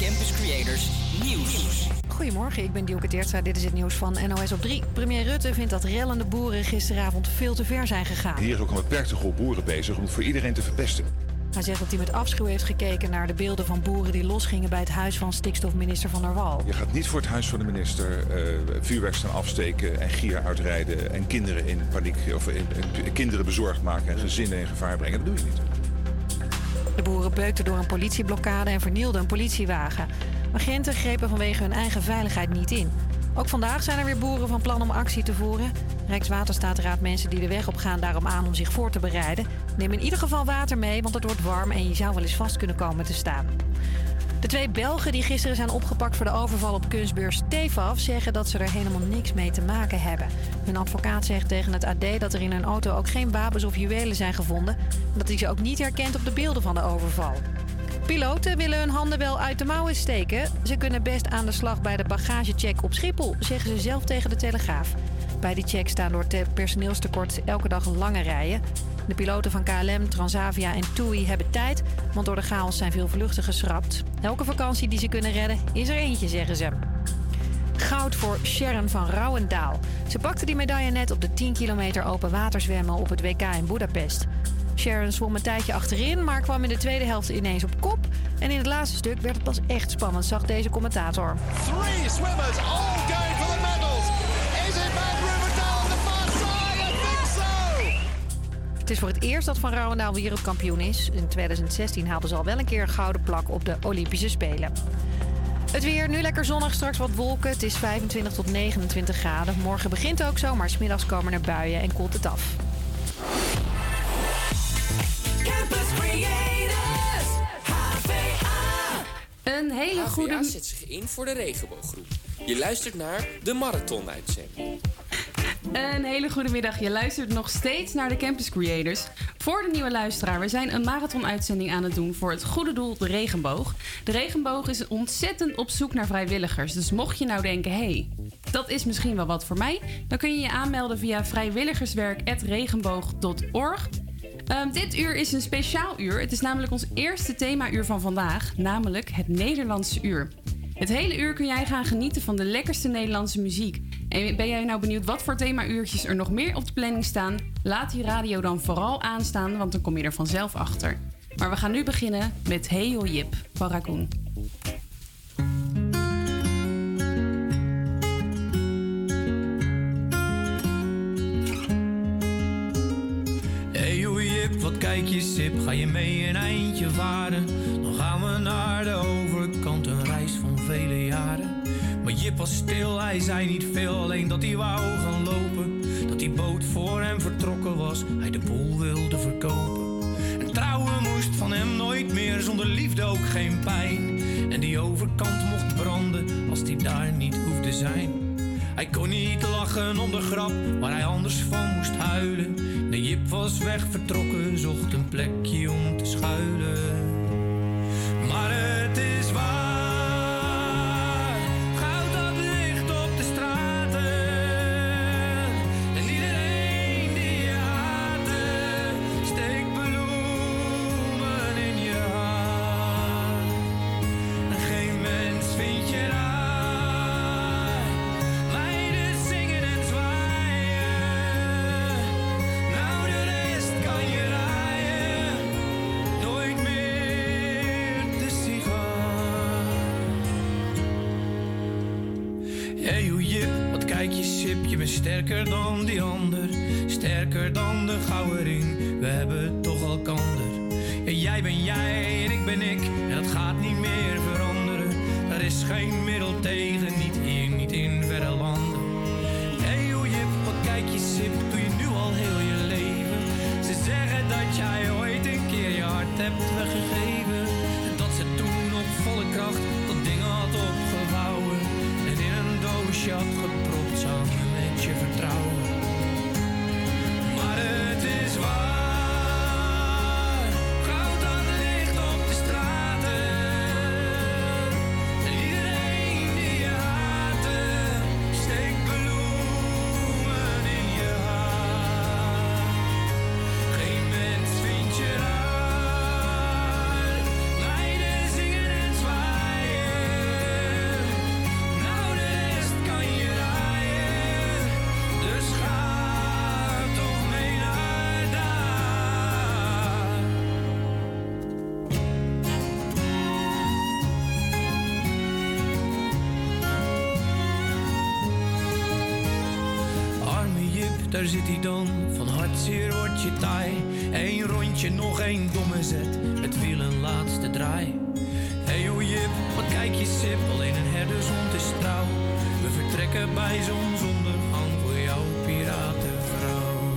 Campus Creators Nieuws. Goedemorgen, ik ben Dielke Teertstra. Dit is het nieuws van NOS op 3. Premier Rutte vindt dat rellende boeren gisteravond veel te ver zijn gegaan. Hier is ook een beperkte groep boeren bezig om het voor iedereen te verpesten. Hij zegt dat hij met afschuw heeft gekeken naar de beelden van boeren die losgingen bij het huis van stikstofminister Van der Wal. Je gaat niet voor het huis van de minister uh, vuurwerk staan afsteken en gier uitrijden en kinderen in paniek of in, in, kinderen bezorgd maken en gezinnen in gevaar brengen. Dat doe je niet. De boeren beukten door een politieblokkade en vernielden een politiewagen. Agenten grepen vanwege hun eigen veiligheid niet in. Ook vandaag zijn er weer boeren van plan om actie te voeren. Rijkswaterstaat raadt mensen die de weg op gaan daarom aan om zich voor te bereiden. Neem in ieder geval water mee, want het wordt warm en je zou wel eens vast kunnen komen te staan. De twee Belgen die gisteren zijn opgepakt voor de overval op kunstbeurs Tefaf zeggen dat ze er helemaal niks mee te maken hebben. Hun advocaat zegt tegen het AD dat er in hun auto ook geen wapens of juwelen zijn gevonden en dat hij ze ook niet herkent op de beelden van de overval. Piloten willen hun handen wel uit de mouwen steken. Ze kunnen best aan de slag bij de bagagecheck op Schiphol, zeggen ze zelf tegen de Telegraaf. Bij die check staan door personeelstekort elke dag lange rijen. De piloten van KLM, Transavia en TUI hebben tijd, want door de chaos zijn veel vluchten geschrapt. Elke vakantie die ze kunnen redden is er eentje, zeggen ze. Goud voor Sharon van Rouwendaal. Ze pakte die medaille net op de 10 kilometer open waterzwemmen op het WK in Budapest. Sharon zwom een tijdje achterin, maar kwam in de tweede helft ineens op kop. En in het laatste stuk werd het pas echt spannend, zag deze commentator. Three swimmers all going Het is voor het eerst dat Van Rouwendaal wereldkampioen is. In 2016 haalden ze al wel een keer een gouden plak op de Olympische Spelen. Het weer, nu lekker zonnig, straks wat wolken. Het is 25 tot 29 graden. Morgen begint ook zo, maar smiddags komen er buien en koelt het af. Campus Creators, HVA. Een hele HVA goede... zet zich in voor de regenbooggroep. Je luistert naar de Marathon-uitzending. Een hele goede middag. Je luistert nog steeds naar de Campus Creators. Voor de nieuwe luisteraar, we zijn een marathon-uitzending aan het doen voor het goede doel, de regenboog. De regenboog is ontzettend op zoek naar vrijwilligers. Dus mocht je nou denken, hé, hey, dat is misschien wel wat voor mij, dan kun je je aanmelden via vrijwilligerswerk.regenboog.org. Ehm, dit uur is een speciaal uur. Het is namelijk ons eerste themauur van vandaag, namelijk het Nederlandse uur. Het hele uur kun jij gaan genieten van de lekkerste Nederlandse muziek. En ben jij nou benieuwd wat voor themauurtjes er nog meer op de planning staan? Laat die radio dan vooral aanstaan, want dan kom je er vanzelf achter. Maar we gaan nu beginnen met Hey Yo Jip van Raccoon. Hey hoe Jip, wat kijk je sip, ga je mee een eindje varen? Dan gaan we naar de overkant, een reis van vele jaren. Maar Jip was stil, hij zei niet veel, alleen dat hij wou gaan lopen. Dat die boot voor hem vertrokken was, hij de boel wilde verkopen. En trouwen moest van hem nooit meer, zonder liefde ook geen pijn. En die overkant mocht branden, als die daar niet hoefde zijn. Hij kon niet lachen om de grap waar hij anders van moest huilen. De Jip was weg vertrokken, zocht een plekje om te schuilen. Maar het is waar, sterker dan die ander. Sterker dan de gouden we hebben toch elkander. Ja, jij ben jij en ik ben ik, zit hij dan. Van hartzeer wordt je taai. Eén rondje, nog één domme zet. Het wiel een laatste draai. Hey yo Jip, wat kijk je sip, alleen een herdershond is trouw. We vertrekken bij zonsondergang voor jouw piratenvrouw.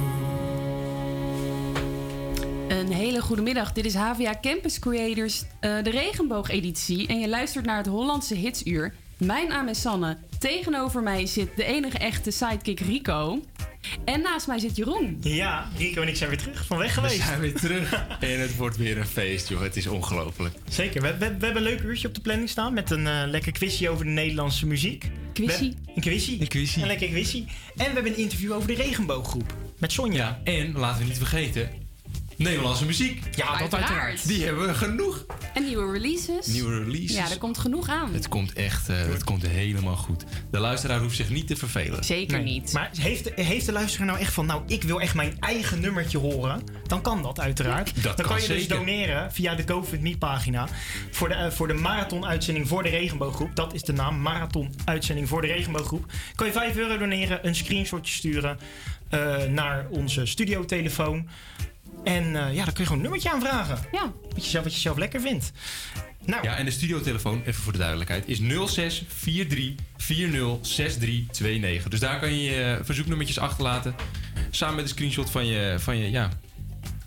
Een hele goede middag. Dit is HVA Campus Creators, eh, de regenboogeditie. En je luistert naar het Hollandse Hitsuur. Mijn naam is Sanne. Tegenover mij zit de enige echte sidekick Rico. En naast mij zit Jeroen. Ja, Rico en ik zijn weer terug van weg geweest. We zijn weer terug. en het wordt weer een feest, joh. Het is ongelooflijk. Zeker. We, we, we hebben een leuk uurtje op de planning staan met een eh, lekker quizje over de Nederlandse muziek. Quizzy. We- Een quizzy. Een. Een lekker quizzy. En we hebben een interview over de regenbooggroep met Sonja. Ja, en laten we niet vergeten, Nederlandse muziek. Ja, dat Uiteraard. Die hebben we genoeg. En nieuwe releases. Nieuwe releases. Ja, er komt genoeg aan. Het komt echt, eh, het komt helemaal goed. De luisteraar hoeft zich niet te vervelen. Zeker Nee. niet. Maar heeft, heeft de luisteraar nou echt van, nou, ik wil echt mijn eigen nummertje horen? Dan kan dat uiteraard. Dat dan kan kan je dus doneren via de GoFundMe pagina voor de, eh, voor de marathon-uitzending voor de regenbooggroep. Dat is de naam, marathon-uitzending voor de regenbooggroep. Kan je 5 euro doneren, een screenshotje sturen eh, naar onze studiotelefoon. En eh, ja, dan kun je gewoon een nummertje aanvragen. Ja. Wat je zelf, wat je zelf lekker vindt. Nou, Ja, en de studiotelefoon, even voor de duidelijkheid, is 06 43 40 63 29. Dus daar kan je je verzoeknummertjes achterlaten. Samen met een screenshot van je, van je, ja,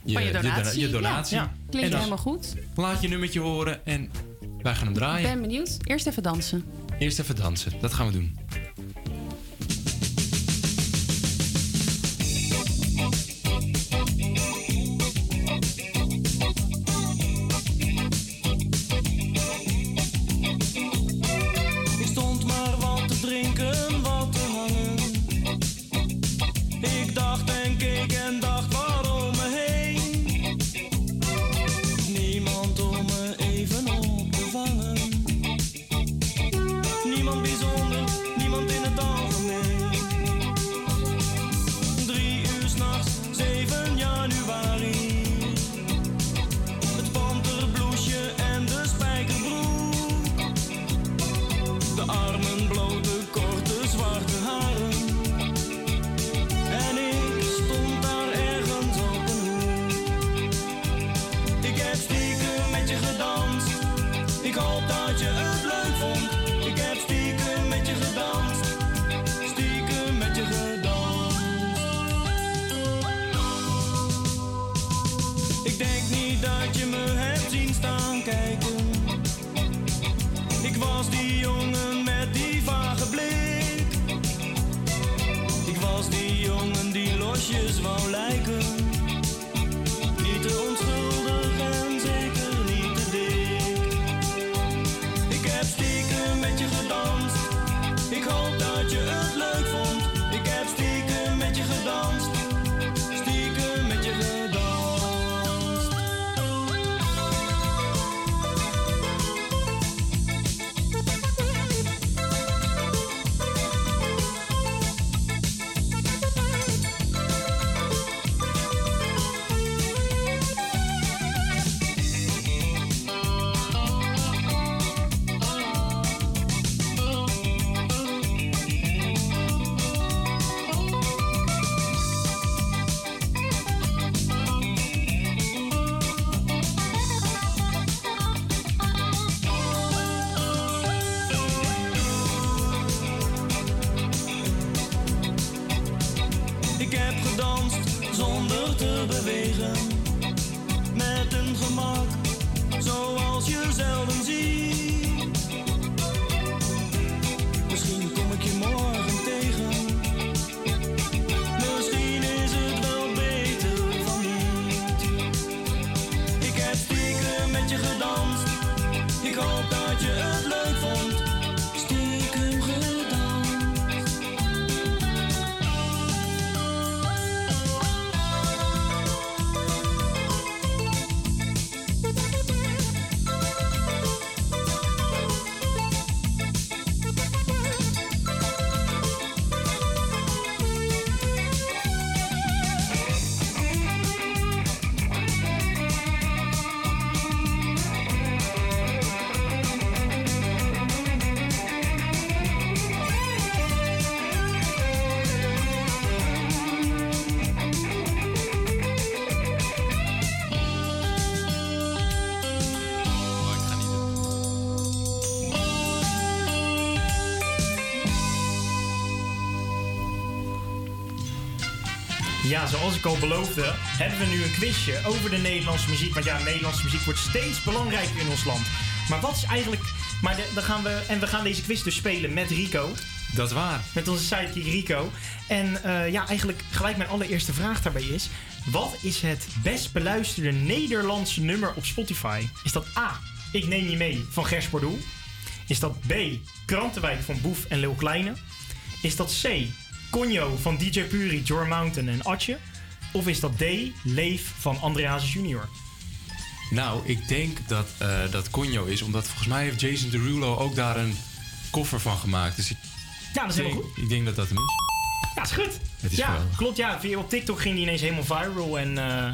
Van je donatie. je donatie. Ja. Klinkt En dan helemaal goed. Laat je nummertje horen en wij gaan hem Ik draaien. ben benieuwd. Eerst even dansen. Eerst even dansen, dat gaan we doen. Ja, zoals ik al beloofde, hebben we nu een quizje over de Nederlandse muziek. Want ja, Nederlandse muziek wordt steeds belangrijker in ons land. Maar wat is eigenlijk. Maar de- dan gaan we, en we gaan deze quiz dus spelen met Rico. Dat is waar. Met onze sidekick Rico. En eh, ja, eigenlijk gelijk mijn allereerste vraag daarbij is... Wat is het best beluisterde Nederlandse nummer op Spotify? Is dat A, Ik Neem Je Mee van Gers Bordoel? Is dat B, Krantenwijk van Boef en Lil Kleine? Is dat C, Conjo van DJ Puri, Jor Mountain en Atje? Of is dat D, Leef van André Hazes Junior? Nou, ik denk dat eh, dat Conjo is, omdat volgens mij heeft Jason Derulo ook daar een koffer van gemaakt. Dus ik, Ja, dat is helemaal denk, goed. ik denk dat dat hem is. Ja, is goed. Het is ja, geweldig. klopt. Ja, op TikTok ging die ineens helemaal viral. En eh,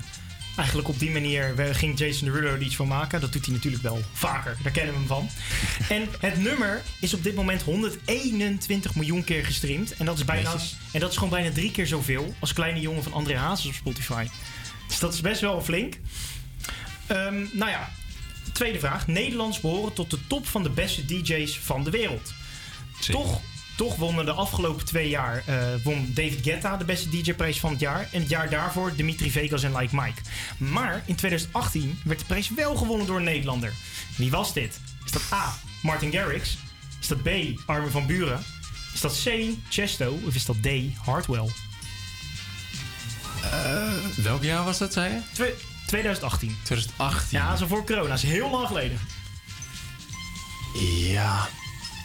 eigenlijk op die manier ging Jason Derulo er iets van maken. Dat doet hij natuurlijk wel vaker. Daar kennen we hem van. en het nummer is op dit moment 121 miljoen keer gestreamd. En dat is, bijna, en dat is gewoon bijna drie keer zoveel als Kleine Jongen van André Hazes op Spotify. Dus dat is best wel flink. Ehm, nou ja, tweede vraag. Nederlands behoren tot de top van de beste DJ's van de wereld. Toch, toch wonnen de afgelopen twee jaar eh, won David Guetta de beste DJ-prijs van het jaar. En het jaar daarvoor Dimitri Vegas en Like Mike. Maar in 2018 werd de prijs wel gewonnen door een Nederlander. Wie was dit? Is dat A. Martin Garrix? Is dat B. Armin van Buren? Is dat C. Chesto? Of is dat D. Hardwell? Welk jaar was dat, zei je? Twe- 2018. 2018. Ja, zo voor corona. Dat is heel lang geleden. Ja,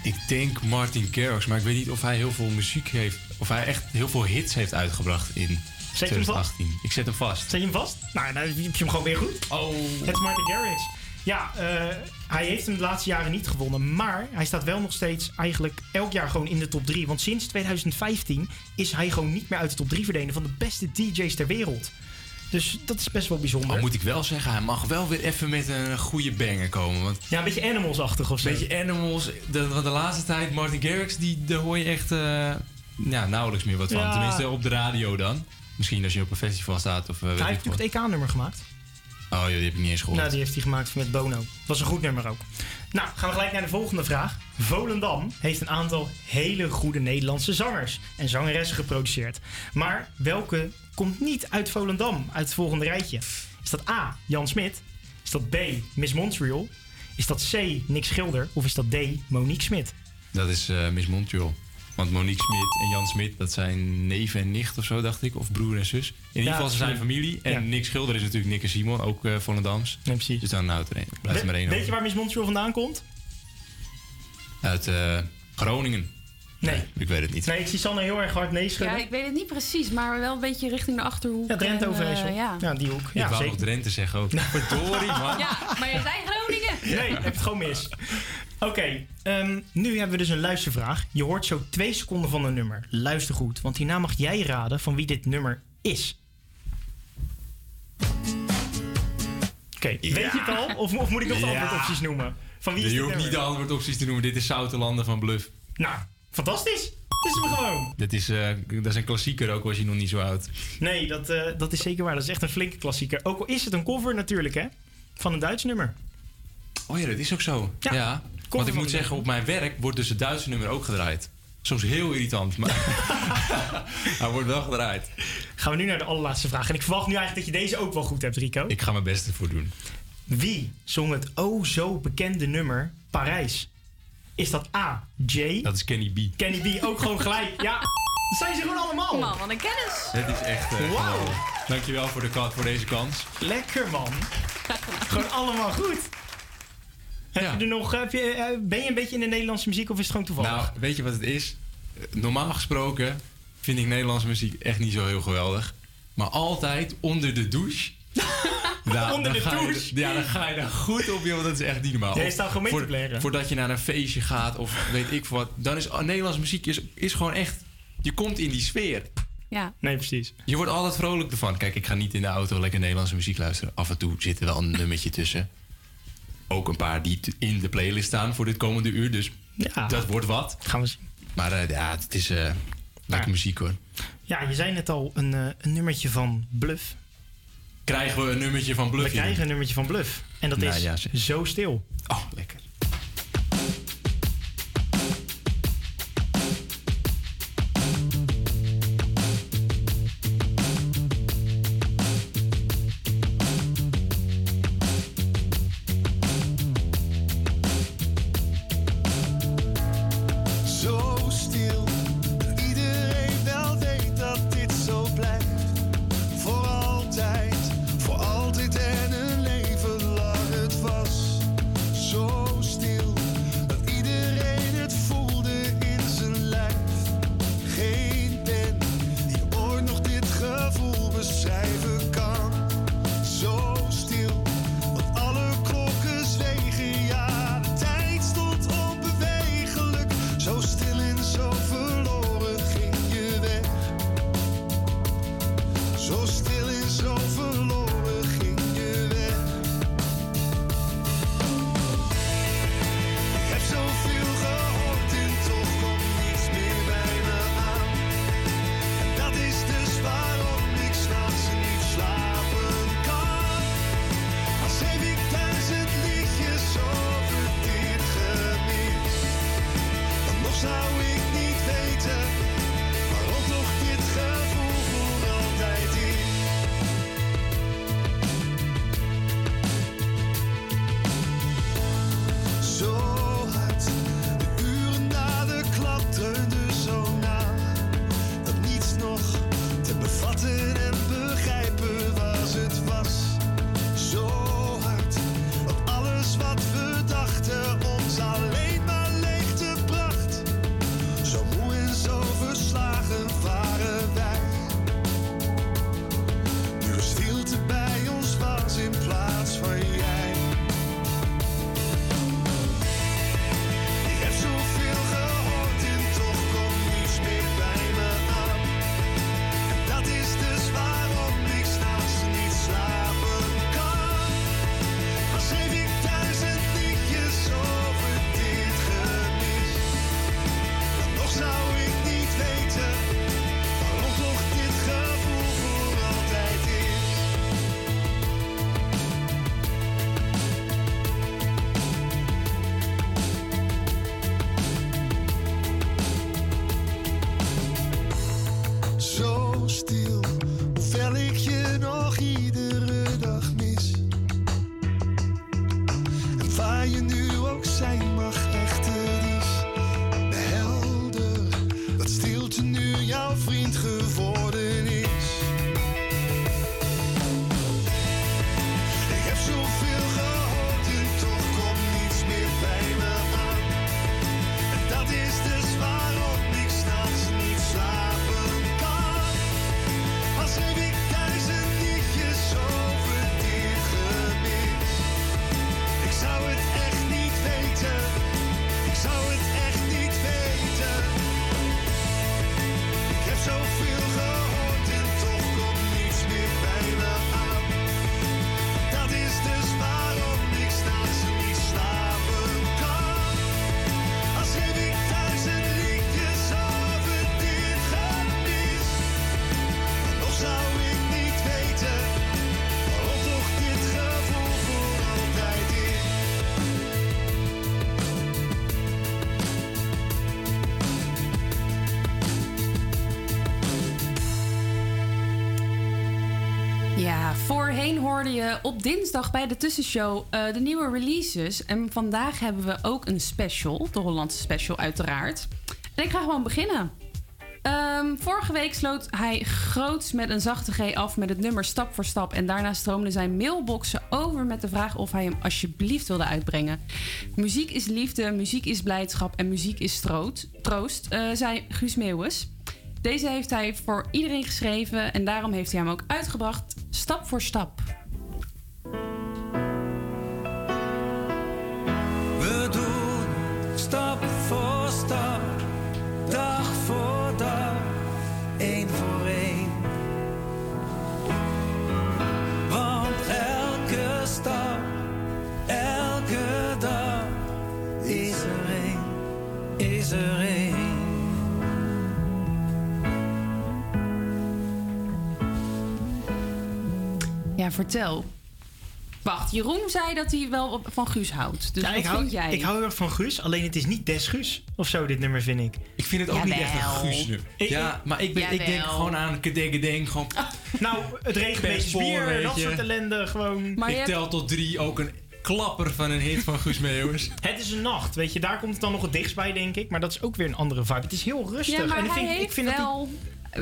ik denk Martin Garrix, maar ik weet niet of hij heel veel muziek heeft. Of hij echt heel veel hits heeft uitgebracht in Zet je hem vast? 2018. Ik zet hem vast. Zet je hem vast? Nou, dan heb je hem gewoon weer goed. Oh. Het is Martin Garrix. Ja, eh, hij heeft hem de laatste jaren niet gewonnen. Maar hij staat wel nog steeds eigenlijk elk jaar gewoon in de top 3. Want sinds 2015 is hij gewoon niet meer uit de top 3 verdwenen van de beste DJ's ter wereld. Dus dat is best wel bijzonder. Al moet ik wel zeggen, hij mag wel weer even met een goede banger komen. Want Ja, een beetje Animals-achtig of zo. een beetje Animals, de, de laatste tijd, Martin Garrix, die, daar hoor je echt eh, ja, nauwelijks meer wat van. Ja. Tenminste op de radio dan. Misschien als je op een festival staat of eh, hij heeft natuurlijk het EK-nummer gemaakt. Oh joh, die heb ik niet eens gehoord. Nou, die heeft hij gemaakt met Bono. Was een goed nummer ook. Nou, gaan we gelijk naar de volgende vraag. Volendam heeft een aantal hele goede Nederlandse zangers en zangeressen geproduceerd. Maar welke komt niet uit Volendam, uit het volgende rijtje? Is dat A, Jan Smit? Is dat B, Miss Montreal? Is dat C, Nick Schilder? Of is dat D, Monique Smit? Dat is eh, Miss Montreal. Want Monique Smit en Jan Smit, dat zijn neef en nicht of zo, dacht ik. Of broer en zus. In ieder Ja, geval, ze zijn ja. familie. En Ja. Nick Schilder is natuurlijk Nick en Simon, ook eh Volendams. Nee, precies. Dus dan houdt er. Blijft er maar één weet over. je waar Miss Montreal vandaan komt? Uit eh, Groningen. Nee. Ik weet het niet. Nee, ik zie Sanne heel erg hard nee Ja, schudden. ik weet het niet precies, maar wel een beetje richting de Achterhoek. Ja, Drenthe Overijssel. eh, ja. ja, die hoek. ik Ja, wou zeker. nog Drenthe zeggen ook. Verdorie, man. ja, maar je zei Groningen. Nee, je hebt het gewoon mis. Oké, ehm, nu hebben we dus een luistervraag. Je hoort zo twee seconden van een nummer. Luister goed, want hierna mag jij raden van wie dit nummer is. Oké, weet je het al? Of, of moet ik nog de Ja. antwoordopties noemen? Van wie is Je hoeft niet de antwoordopties te noemen. Dit is Zoutelanden van Bluff. Nou, fantastisch. Dit is hem gewoon. Dit is, eh, dat is een klassieker ook, was je nog niet zo oud. Nee, dat, eh, dat is zeker waar. Dat is echt een flinke klassieker. Ook al is het een cover natuurlijk, hè? Van een Duits nummer. Oh ja, dat is ook zo. Ja. Want ik moet zeggen, op mijn werk wordt dus het Duitse nummer ook gedraaid. Soms heel irritant, maar hij wordt wel gedraaid. Gaan we nu naar de allerlaatste vraag. En ik verwacht nu eigenlijk dat je deze ook wel goed hebt, Rico. Ik ga mijn best ervoor doen. Wie zong het o zo bekende nummer Parijs? Is dat A. J? Dat is Kenny B. Kenny B ook gewoon gelijk. Ja, dat zijn ze gewoon allemaal. Man, wat een kennis. Het is echt eh geweldig. Dankjewel voor, de, voor deze kans. Lekker man. gewoon allemaal goed. Heb je er nog, heb je, eh, ben je een beetje in de Nederlandse muziek of is het gewoon toevallig? Nou, weet je wat het is? Eh, Normaal gesproken vind ik Nederlandse muziek echt niet zo heel geweldig. Maar altijd onder de douche. Nou, Onder de je- douche? ja, dan ga je daar goed op, joh, want dat is echt niet normaal. Je staat gewoon mee te blaren. Voordat je naar een feestje gaat of weet ik wat. Dan is oh, Nederlandse muziek is, is gewoon echt... Je komt in die sfeer. Ja. Nee, precies. Je wordt altijd vrolijk ervan. Kijk, ik ga niet in de auto lekker Nederlandse muziek luisteren. Af en toe zit er wel een nummertje tussen. Ook een paar die in de playlist staan voor dit komende uur. Dus Ja. dat wordt wat. Gaan we zien. Maar eh, ja, het is eh, lekker muziek hoor. Ja, je zei net al een, eh, een nummertje van Bluff. Krijgen we een nummertje van Bluff We krijgen een nummertje van Bluff. En dat Nou is ja. Zo Stil. Oh, lekker. Je op dinsdag bij de tussenshow eh, de nieuwe releases. En vandaag hebben we ook een special, de Hollandse special uiteraard. En ik ga gewoon beginnen. Ehm, vorige week sloot hij groots met een zachte G af met het nummer Stap voor Stap. En daarna stroomden zijn mailboxen over met de vraag of hij hem alsjeblieft wilde uitbrengen. Muziek is liefde, muziek is blijdschap en muziek is stroot, troost, eh, zei Guus Meeuwis. Deze heeft hij voor iedereen geschreven en daarom heeft hij hem ook uitgebracht, stap voor stap. Ja, vertel. Wacht, Jeroen zei dat hij wel van Guus houdt. Dus Ja, wat ik, hou, vind jij? ik hou heel erg van Guus, alleen het is niet des Guus of zo, dit nummer vind ik. Ik vind het ook niet echt een guus nummer. Ja, maar ik, ben, ik denk gewoon aan. Gewoon Nou, het regent een beetje bier, weet dat soort ellende, gewoon. Maar ik hebt- tel tot drie, ook een klapper van een hit van Guus Meeuwis. Het is een nacht, weet je, daar komt het dan nog het dichtst bij, denk ik. Maar dat is ook weer een andere vibe. Het is heel rustig. Ja, maar en ik hij vind, heeft ik vind dat die- wel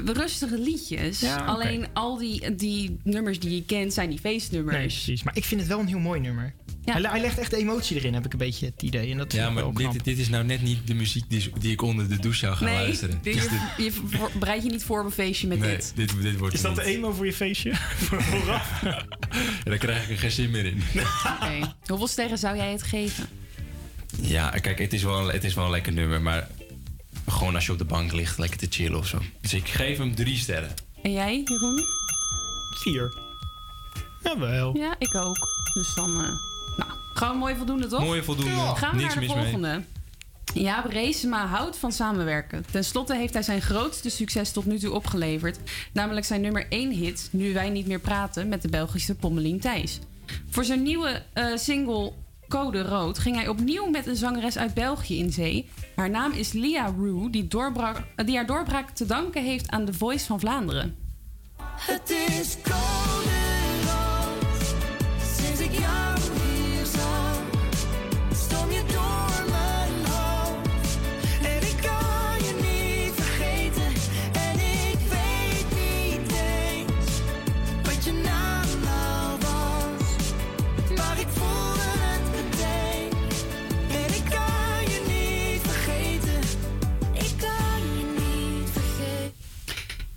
rustige liedjes. Ja. Alleen al die, die nummers die je kent zijn die feestnummers. Nee, precies. Maar ik vind het wel een heel mooi nummer. Ja. Hij, hij legt echt de emotie erin, heb ik een beetje het idee. En dat Ja, maar dit, dit is nou net niet de muziek die, die ik onder de douche zou gaan Nee, luisteren. dit- Dus je, je voor- bereid je niet voor op een feestje met nee, dit. dit, dit wordt Is dat de emo voor je feestje? Voor- Vooraf? Ja, Daar krijg ik er geen zin meer in. Oké. Hoeveel sterren zou jij het geven? Ja, kijk, het is, wel, het is wel een lekker nummer, maar gewoon als je op de bank ligt, lekker te chillen of zo. Dus ik geef hem drie sterren. En jij, Jeroen? Vier. Jawel. Ja, ik ook. Dus dan, eh, nou, gewoon mooi voldoende, toch? Mooie voldoende, Gaan we niks naar de mis mee. volgende. Jaap Reesema houdt van samenwerken. Ten slotte heeft hij zijn grootste succes tot nu toe opgeleverd. Namelijk zijn nummer 1 hit, Nu wij niet meer praten, met de Belgische Pommelien Thijs. Voor zijn nieuwe eh, single Code Rood ging hij opnieuw met een zangeres uit België in zee. Haar naam is Lia Rue, die, eh, die haar doorbraak te danken heeft aan The Voice van Vlaanderen. Het is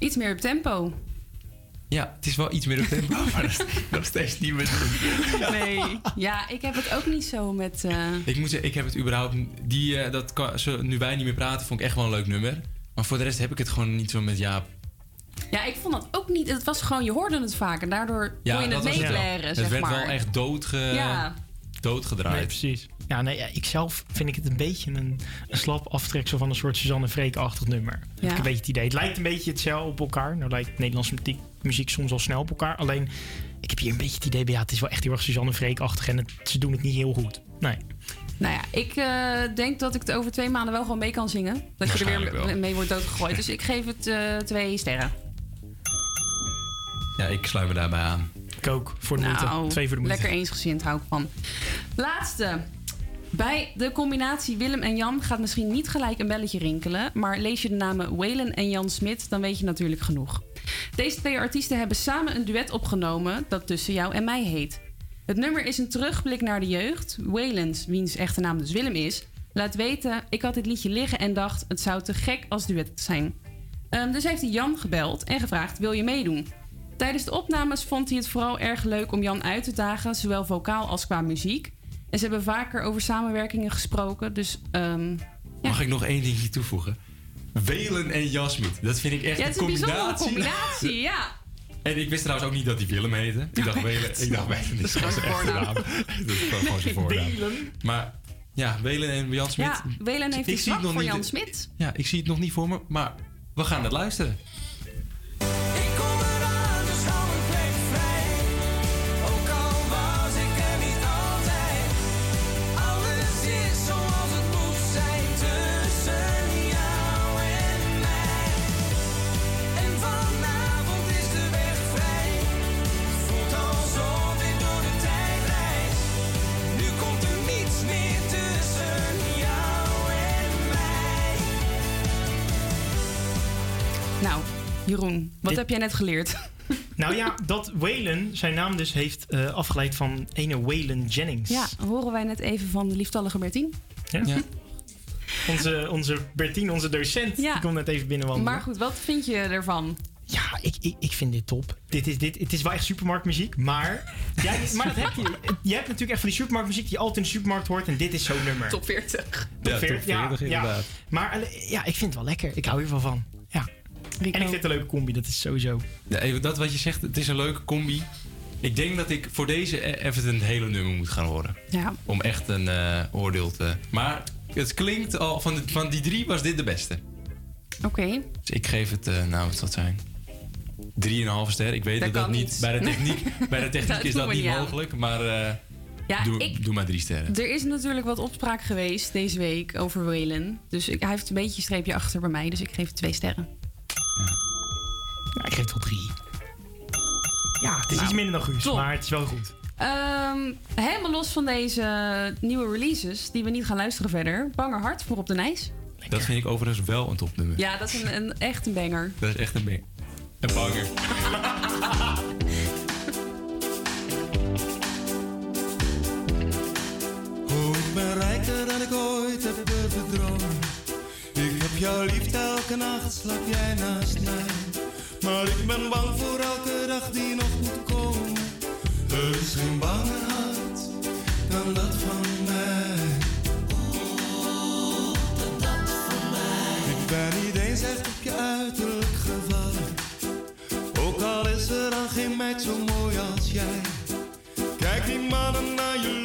Iets meer op tempo. Ja, het is wel iets meer op tempo, maar dat is nog steeds niet meer doen. Nee. Ja, ik heb het ook niet zo met. eh, Ik moet zeggen, ik heb het überhaupt... Die, eh, dat kan, zo, nu wij niet meer praten, vond ik echt wel een leuk nummer. Maar voor de rest heb ik het gewoon niet zo met Jaap. Ja, ik vond dat ook niet. Het was gewoon, je hoorde het vaak en daardoor Ja, kon je het dat was het zeg werd wel echt doodge, Ja. Doodgedraaid. Nee, precies. Ja, nee, ja, ik zelf vind ik het een beetje een, een slap aftreksel van een soort Suzanne Freek-achtig nummer. Heb Ja. ik een beetje het idee. Het lijkt een beetje hetzelfde op elkaar. Nou lijkt Nederlandse muziek, muziek soms al snel op elkaar. Alleen, ik heb hier een beetje het idee bij, ja, het is wel echt heel erg Suzanne Freek-achtig en het, ze doen het niet heel goed. Nee. Nou ja, ik eh, denk dat ik het over twee maanden wel gewoon mee kan zingen. Dat je er weer wel. mee wordt doodgegooid. Dus ik geef het eh, twee sterren. Ja, ik sluit me daarbij aan. Ik ook, voor de moeite. Nou, Twee voor de moeite. lekker eensgezind hou ik van. Laatste. Bij de combinatie Willem en Jan gaat misschien niet gelijk een belletje rinkelen, maar lees je de namen Waylon en Jan Smit, dan weet je natuurlijk genoeg. Deze twee artiesten hebben samen een duet opgenomen dat tussen jou en mij heet. Het nummer is een terugblik naar de jeugd. Waylons, wiens echte naam dus Willem is, laat weten: ik had dit liedje liggen en dacht het zou te gek als duet zijn. Ehm, dus heeft hij Jan gebeld en gevraagd: wil je meedoen? Tijdens de opnames vond hij het vooral erg leuk om Jan uit te dagen, zowel vocaal als qua muziek. En ze hebben vaker over samenwerkingen gesproken, dus ehm, Mag ik nog één dingetje toevoegen? Welen en Jasmit. Dat vind ik echt ja, het is een een bijzondere combinatie. combinatie, ja. En ik wist trouwens ook niet dat hij Willem heette. Ik dacht Welen, ik dacht Welen is gewoon zijn echte naam. Dat is gewoon zijn voornaam. Maar ja, Welen en Jan Smit. Ja, Welen heeft Ik een zie het zwak nog voor niet. Jan Smit. Ja, ik zie het nog niet voor me, maar we gaan het luisteren. Jeroen, wat Dit- heb jij net geleerd? Nou ja, dat Waylon zijn naam dus heeft eh, afgeleid van ene Waylon Jennings. Ja, horen wij net even van de lieftallige Bertien. Ja. Onze, onze Bertien, onze docent, Ja. die komt net even binnenwandelen. Maar goed, wat vind je ervan? Ja, ik, ik, ik vind dit top. Dit is, dit, het is wel echt supermarktmuziek, maar... Ja, maar dat heb je. Je hebt natuurlijk echt van die supermarktmuziek die je altijd in de supermarkt hoort. En dit is zo'n nummer. Top 40. Top Ja, 40, top 40 inderdaad. Maar eh, ja, ik vind het wel lekker. Ik hou hier wel van. Ja. En ik vind het een leuke combi, dat is sowieso. Ja, dat wat je zegt, het is een leuke combi. Ik denk dat ik voor deze e- even een hele nummer moet gaan horen. Ja. Om echt een eh, oordeel te... Maar het klinkt al... Van, de, van die drie was dit de beste. Oké. Dus ik geef het, eh, nou wat zal het zijn? 3,5 ster. Ik weet Dat dat niet... niet. Bij de techniek, bij de techniek Dat is dat niet aan. mogelijk. Maar eh, Ja, doe, ik- doe maar drie sterren. Er is natuurlijk wat opspraak geweest deze week over Waylon. Dus ik, hij heeft een beetje een streepje achter bij mij. Dus ik geef het twee sterren. Nou, ik geef het wel drie. Ja, het is Nou, iets minder dan Guus, top. maar het is wel goed. Ehm, helemaal los van deze nieuwe releases, die we niet gaan luisteren verder. Banger Hart voor op de Nijs. Dat vind ik overigens wel een topnummer. Ja, dat is een, een, echt een banger. Dat is echt een, bang- een banger. Oh, ik ben rijker dan ik ooit heb heb jou lief, elke nacht slaap jij naast mij. Maar ik ben bang voor elke dag die nog moet komen. Er is geen banger hart dan dat van mij. Ik ben niet eens echt op je uiterlijk gevallen. Ook al is er dan geen meid zo mooi als jij. Kijk die mannen naar je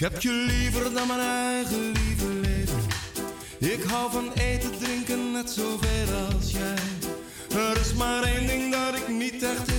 Ik heb je liever dan mijn eigen lieve leven. Ik hou van eten, drinken net zoveel als jij. Er is maar één ding dat ik niet echt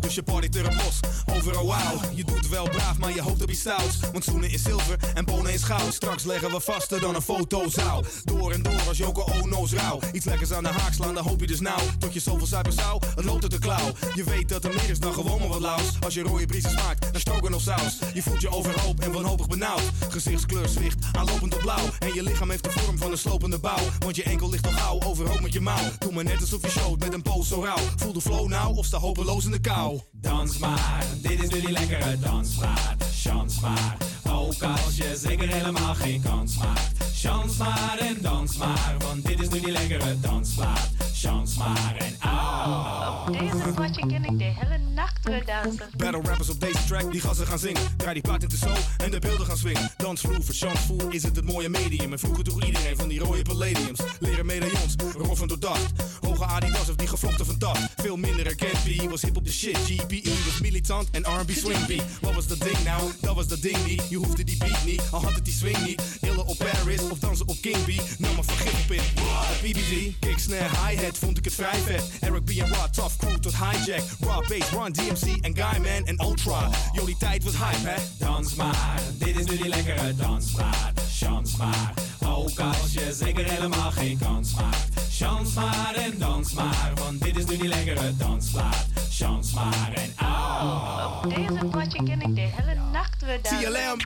dus je partyt er los. Overal wauw, je doet wel braaf, maar je hoopt op iets stouts. Want zoenen is zilver en bonen is goud. Straks leggen we vaster dan een fotozaal. Door en door als Joko Ono's rauw. Iets lekkers aan de haak slaan, dan hoop je dus nou. Tot je zoveel zuiper zou, het loopt uit de klauw. Je weet dat er meer is dan gewoon maar wat laus. Als je rode briezen smaakt, stroken of saus. Je voelt je overhoop en wanhopig benauwd. Gezichtskleur zwicht, aanlopend op blauw. En je lichaam heeft de vorm van een slopende bouw. Want je enkel ligt al gauw, overhoop met je mouw. Doe maar net alsof je showt met een poos zo rauw. Voel de flow nou of sta hopeloos in de kou. Dans maar, dit is nu die lekkere dansplaat. Chans maar, ook als je zeker helemaal geen kans maakt. Chans maar en dans maar, want dit is nu die lekkere dansplaat. Chans maar en au. Op deze ken ik de hele nacht weer dansen. Battle rappers op deze track die gassen gaan zingen. Draai die plaat in de show en de beelden gaan swingen. Dansvloer chansvoer is het het mooie medium. En vroeger droeg iedereen van die rode palladiums. Leren medaillons, roffen door dacht. Hoge Adidas of die gevlochten van dat. Veel minder herkend, was hip op de shit. GPE was militant en R&B swing beat. Wat was dat ding nou? Dat was dat ding niet. Je hoefde die beat niet, al had het die swing niet. Illen op Paris of dansen op King B. Nou maar vergif op in. BBG, kick, snare, hi-hat vond ik het vrij vet. Eric B en Rod, tough crew tot hijack. Raw bass, Run DMC en Guyman en Ultra. Jullie tijd was hype hè? Dans maar, dit is nu die lekkere dansplaat. Chans maar, ook als je zeker helemaal geen kans maakt. Chans maar en dans maar, want dit is nu die lekkere dansplaat. Chans maar en au. Op deze plaatje ken ik de hele nacht weer dansen. TLM.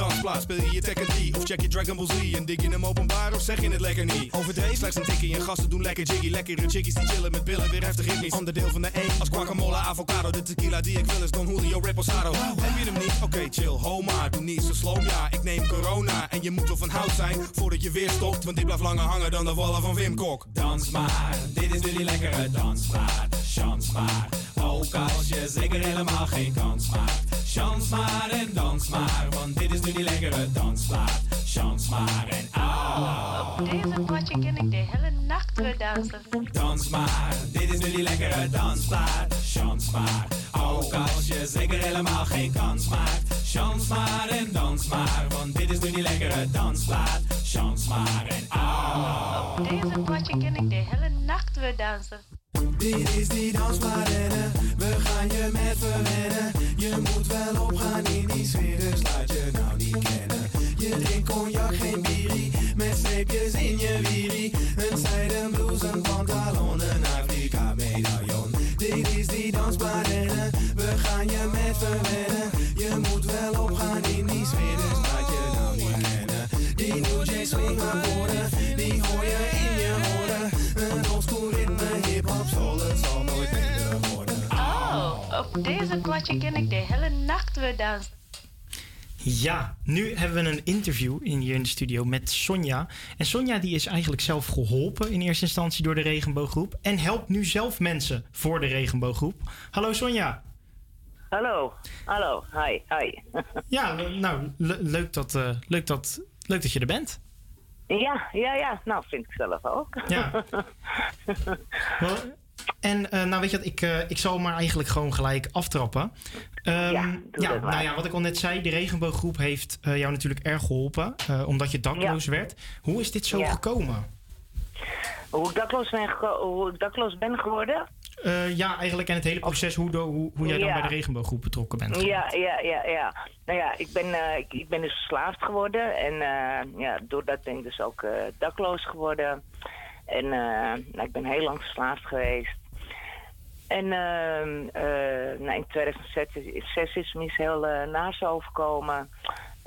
Dansplaats. Speel je je Tekken 3 of check je Dragon Ball Z? En dik je hem openbaar of zeg je het lekker niet? Overdreven, slechts een tikkie en gasten doen lekker jiggy. Lekkere chickies die chillen met billen, weer heftig ritmisch. Onderdeel van de één als guacamole, avocado. De tequila die ik wil is Don Julio Reposado. Heb je hem niet? Oké, chill, ho maar. Doe niet zo slow, ja. Ik neem corona en je moet wel van hout zijn voordat je weer stopt. Want dit blijft langer hangen dan de wallen van Wim Kok. Dans maar, dit is nu die lekkere dansplaat. Chans maar, ook als je zeker helemaal geen kans maakt. Chans maar en dans maar, want dit is nu die lekkere dansplaat. Chans maar en au. Op deze plaatje ken ik de hele nacht weer dansen. Dans maar, dit is nu die lekkere dansplaat. Chans maar, ook als je zeker helemaal geen kans maakt. Chans maar en dans maar, want dit is nu die lekkere dansplaat. Chans maar en au. Op deze plaatje ken ik de hele nacht weer dansen. Dit is die dansparenne, we gaan je met verwennen. Je moet wel opgaan in die sfeer, dus laat je nou niet kennen. Je drinkt cognac, geen bierie, met streepjes in je wierie. Een zijden blouse, een pantalon, een Afrika medaillon. Dit is die dansparenne, we gaan je met verwennen. Je moet wel opgaan op deze plaatje ken ik de hele nacht weer dansen. Ja, nu hebben we een interview in, hier in de studio met Sonja. En Sonja die is eigenlijk zelf geholpen in eerste instantie door de Regenbooggroep. En helpt nu zelf mensen voor de Regenbooggroep. Hallo Sonja. Hallo, hallo, hi, hi. Ja, nou, le- leuk, dat, eh, leuk, dat, leuk dat je er bent. Ja, ja, ja, nou vind ik zelf ook. Ja. Wel, En eh, nou weet je wat, ik, eh, ik zal maar eigenlijk gewoon gelijk aftrappen. Ehm, Ja, maar. nou ja, wat ik al net zei, de regenbooggroep heeft eh, jou natuurlijk erg geholpen, eh, omdat je dakloos werd. Hoe is dit zo Ja. gekomen? Hoe ik dakloos ben, hoe ik dakloos ben geworden? Ja, eigenlijk en het hele proces, hoe, hoe, hoe jij dan bij de regenbooggroep betrokken bent. Ja, ja, ja, ja. Nou ja, ik ben, ik, ik ben dus verslaafd geworden. En ja, doordat ben ik dus ook dakloos geworden. En eh, nou, ik ben heel lang verslaafd geweest. En ehm, eh, nou, in 2006 is me iets heel uh, naars overkomen.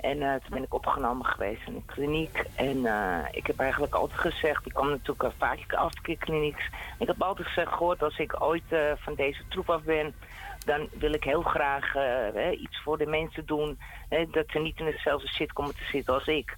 En eh, toen ben ik opgenomen geweest in een kliniek. En eh, ik heb eigenlijk altijd gezegd, ik kwam natuurlijk vaak afkeerklinieks. Ik heb altijd gezegd, gehoord, als ik ooit eh, van deze troep af ben, dan wil ik heel graag eh, iets voor de mensen doen. Dat ze niet in hetzelfde shit komen te zitten als ik.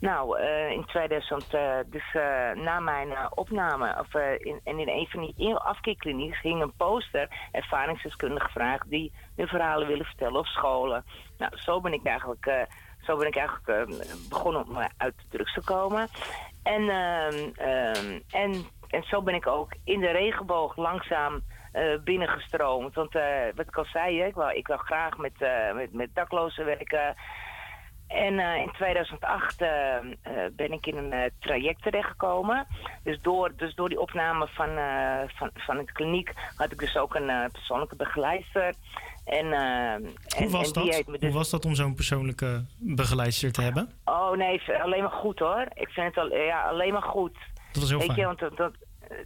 Nou, eh, in 2000, eh, dus eh, na mijn opname, of, in, en in een van die in- afkeerklinieks hing een poster, ervaringsdeskundige gevraagd, die hun verhalen willen vertellen op scholen. Nou, zo ben ik eigenlijk, zo ben ik eigenlijk begonnen om uit de drugs te komen. En, en, en zo ben ik ook in de regenboog langzaam binnengestroomd. Want wat ik al zei, hè, ik, wil, ik graag met, met, met daklozen werken. En eh, in 2008 eh, eh, ben ik in een traject terechtgekomen. Dus door, dus door die opname van, van, van het kliniek had ik dus ook een persoonlijke begeleidster. En, en, Hoe was en dat? dus Hoe was dat om zo'n persoonlijke begeleidster te hebben? Oh nee, alleen maar goed hoor. Ik vind het al, ja, alleen maar goed. Dat was heel Weet fijn. je, want dat, dat-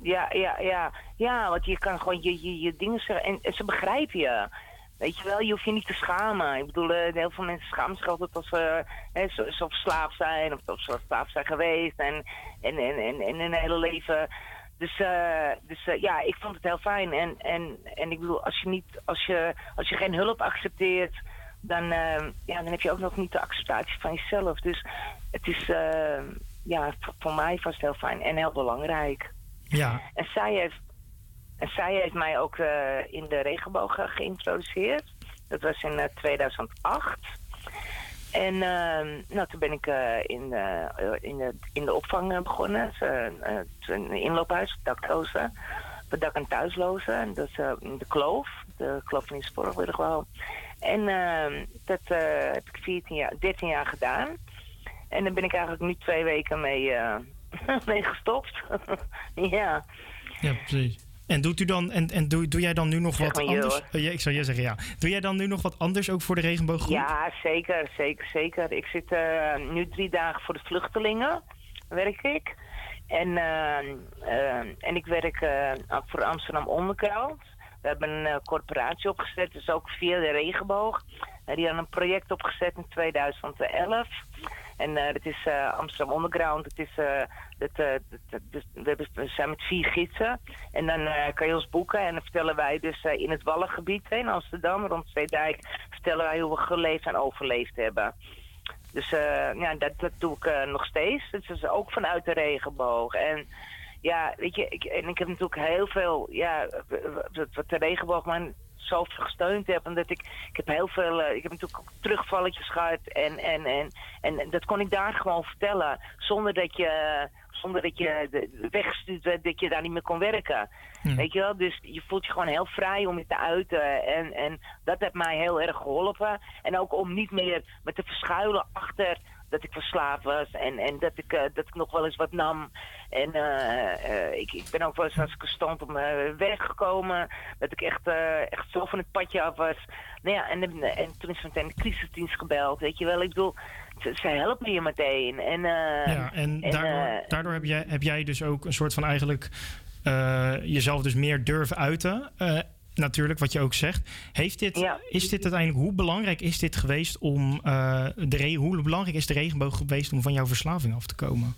ja, ja, ja, ja, want je kan gewoon je, je, je dingen zeggen en, en ze begrijpen je. Weet je wel, je hoeft je niet te schamen. Ik bedoel, eh, heel veel mensen schamen zich altijd als ze hè, zo, zo verslaafd zijn of of ze verslaafd zijn geweest en, en, en, en, en hun hele leven. Dus, eh, dus eh, ja, ik vond het heel fijn. En, en, en ik bedoel, als je, niet, als, je, als je geen hulp accepteert, dan, eh, ja, dan heb je ook nog niet de acceptatie van jezelf. Dus het is, eh, ja, voor, voor mij was het heel fijn en heel belangrijk. Ja. En zij heeft, en zij heeft mij ook eh, in de regenboog eh, geïntroduceerd. Dat was in eh, 2008. En ehm, nou, toen ben ik eh, in, eh, eh, in, de, in de opvang eh, begonnen. Het eh, eh, een inloophuis, daklozen. Voor dak- en thuislozen. En dat is eh, in de Kloof. De Kloof van de Spoorweg En ehm, dat eh, heb ik 14 jaar, 13 jaar gedaan. En daar ben ik eigenlijk nu twee weken mee, eh, mee gestopt. ja. Ja, precies. En doet u dan en, en doe, doe jij dan nu nog Zeg wat je, anders? Oh, ja, ik zou je zeggen ja. Doe jij dan nu nog wat anders ook voor de regenbooggroep? Ja, zeker, zeker, zeker. Ik zit eh, nu drie dagen voor de vluchtelingen, werk ik. En, eh, eh, en ik werk eh, voor Amsterdam Onderkruid. We hebben een eh, corporatie opgezet, dus ook via de regenboog. Eh, die hadden een project opgezet in 2011. En eh dat is eh, Amsterdam Underground. Het is, eh, dat, eh, dat- dus we, hebben, zijn met vier gidsen. En dan eh, kan je ons boeken. En dan vertellen wij dus eh, in het Wallengebied in Amsterdam, rond Zeedijk, vertellen wij hoe we geleefd en overleefd hebben. Dus eh, ja, dat, dat doe ik eh, nog steeds. Dus dat is ook vanuit de regenboog. En ja, weet je, ik, en ik heb natuurlijk heel veel, ja, wat, de regenboog man zo gesteund heb. Omdat ik, ik heb heel veel, eh, ik heb natuurlijk ook terugvalletjes gehad. En, en, en, en dat kon ik daar gewoon vertellen. Zonder dat je, zonder dat je weggestuurd werd, dat je daar niet meer kon werken. Weet je wel? Dus je voelt je gewoon heel vrij om je te uiten. En, en dat heeft mij heel erg geholpen. En ook om niet meer me te verschuilen achter dat ik verslaafd was. En, en dat, ik, eh, dat ik nog wel eens wat nam. En eh, eh, ik, ik ben ook wel eens als ik stond op mijn weg gekomen. Dat ik echt, eh, echt zo van het padje af was. Nou ja, en, en toen is meteen de crisisdienst gebeld. Weet je wel, ik bedoel, ze, ze helpen je meteen. En, Ja, en, en, daardoor, daardoor heb, jij, heb jij dus ook een soort van eigenlijk jezelf dus meer durven uiten. Eh, natuurlijk, wat je ook zegt. Heeft dit, Is dit uiteindelijk, hoe belangrijk is dit geweest om eh, de hoe belangrijk is de regenboog geweest om van jouw verslaving af te komen?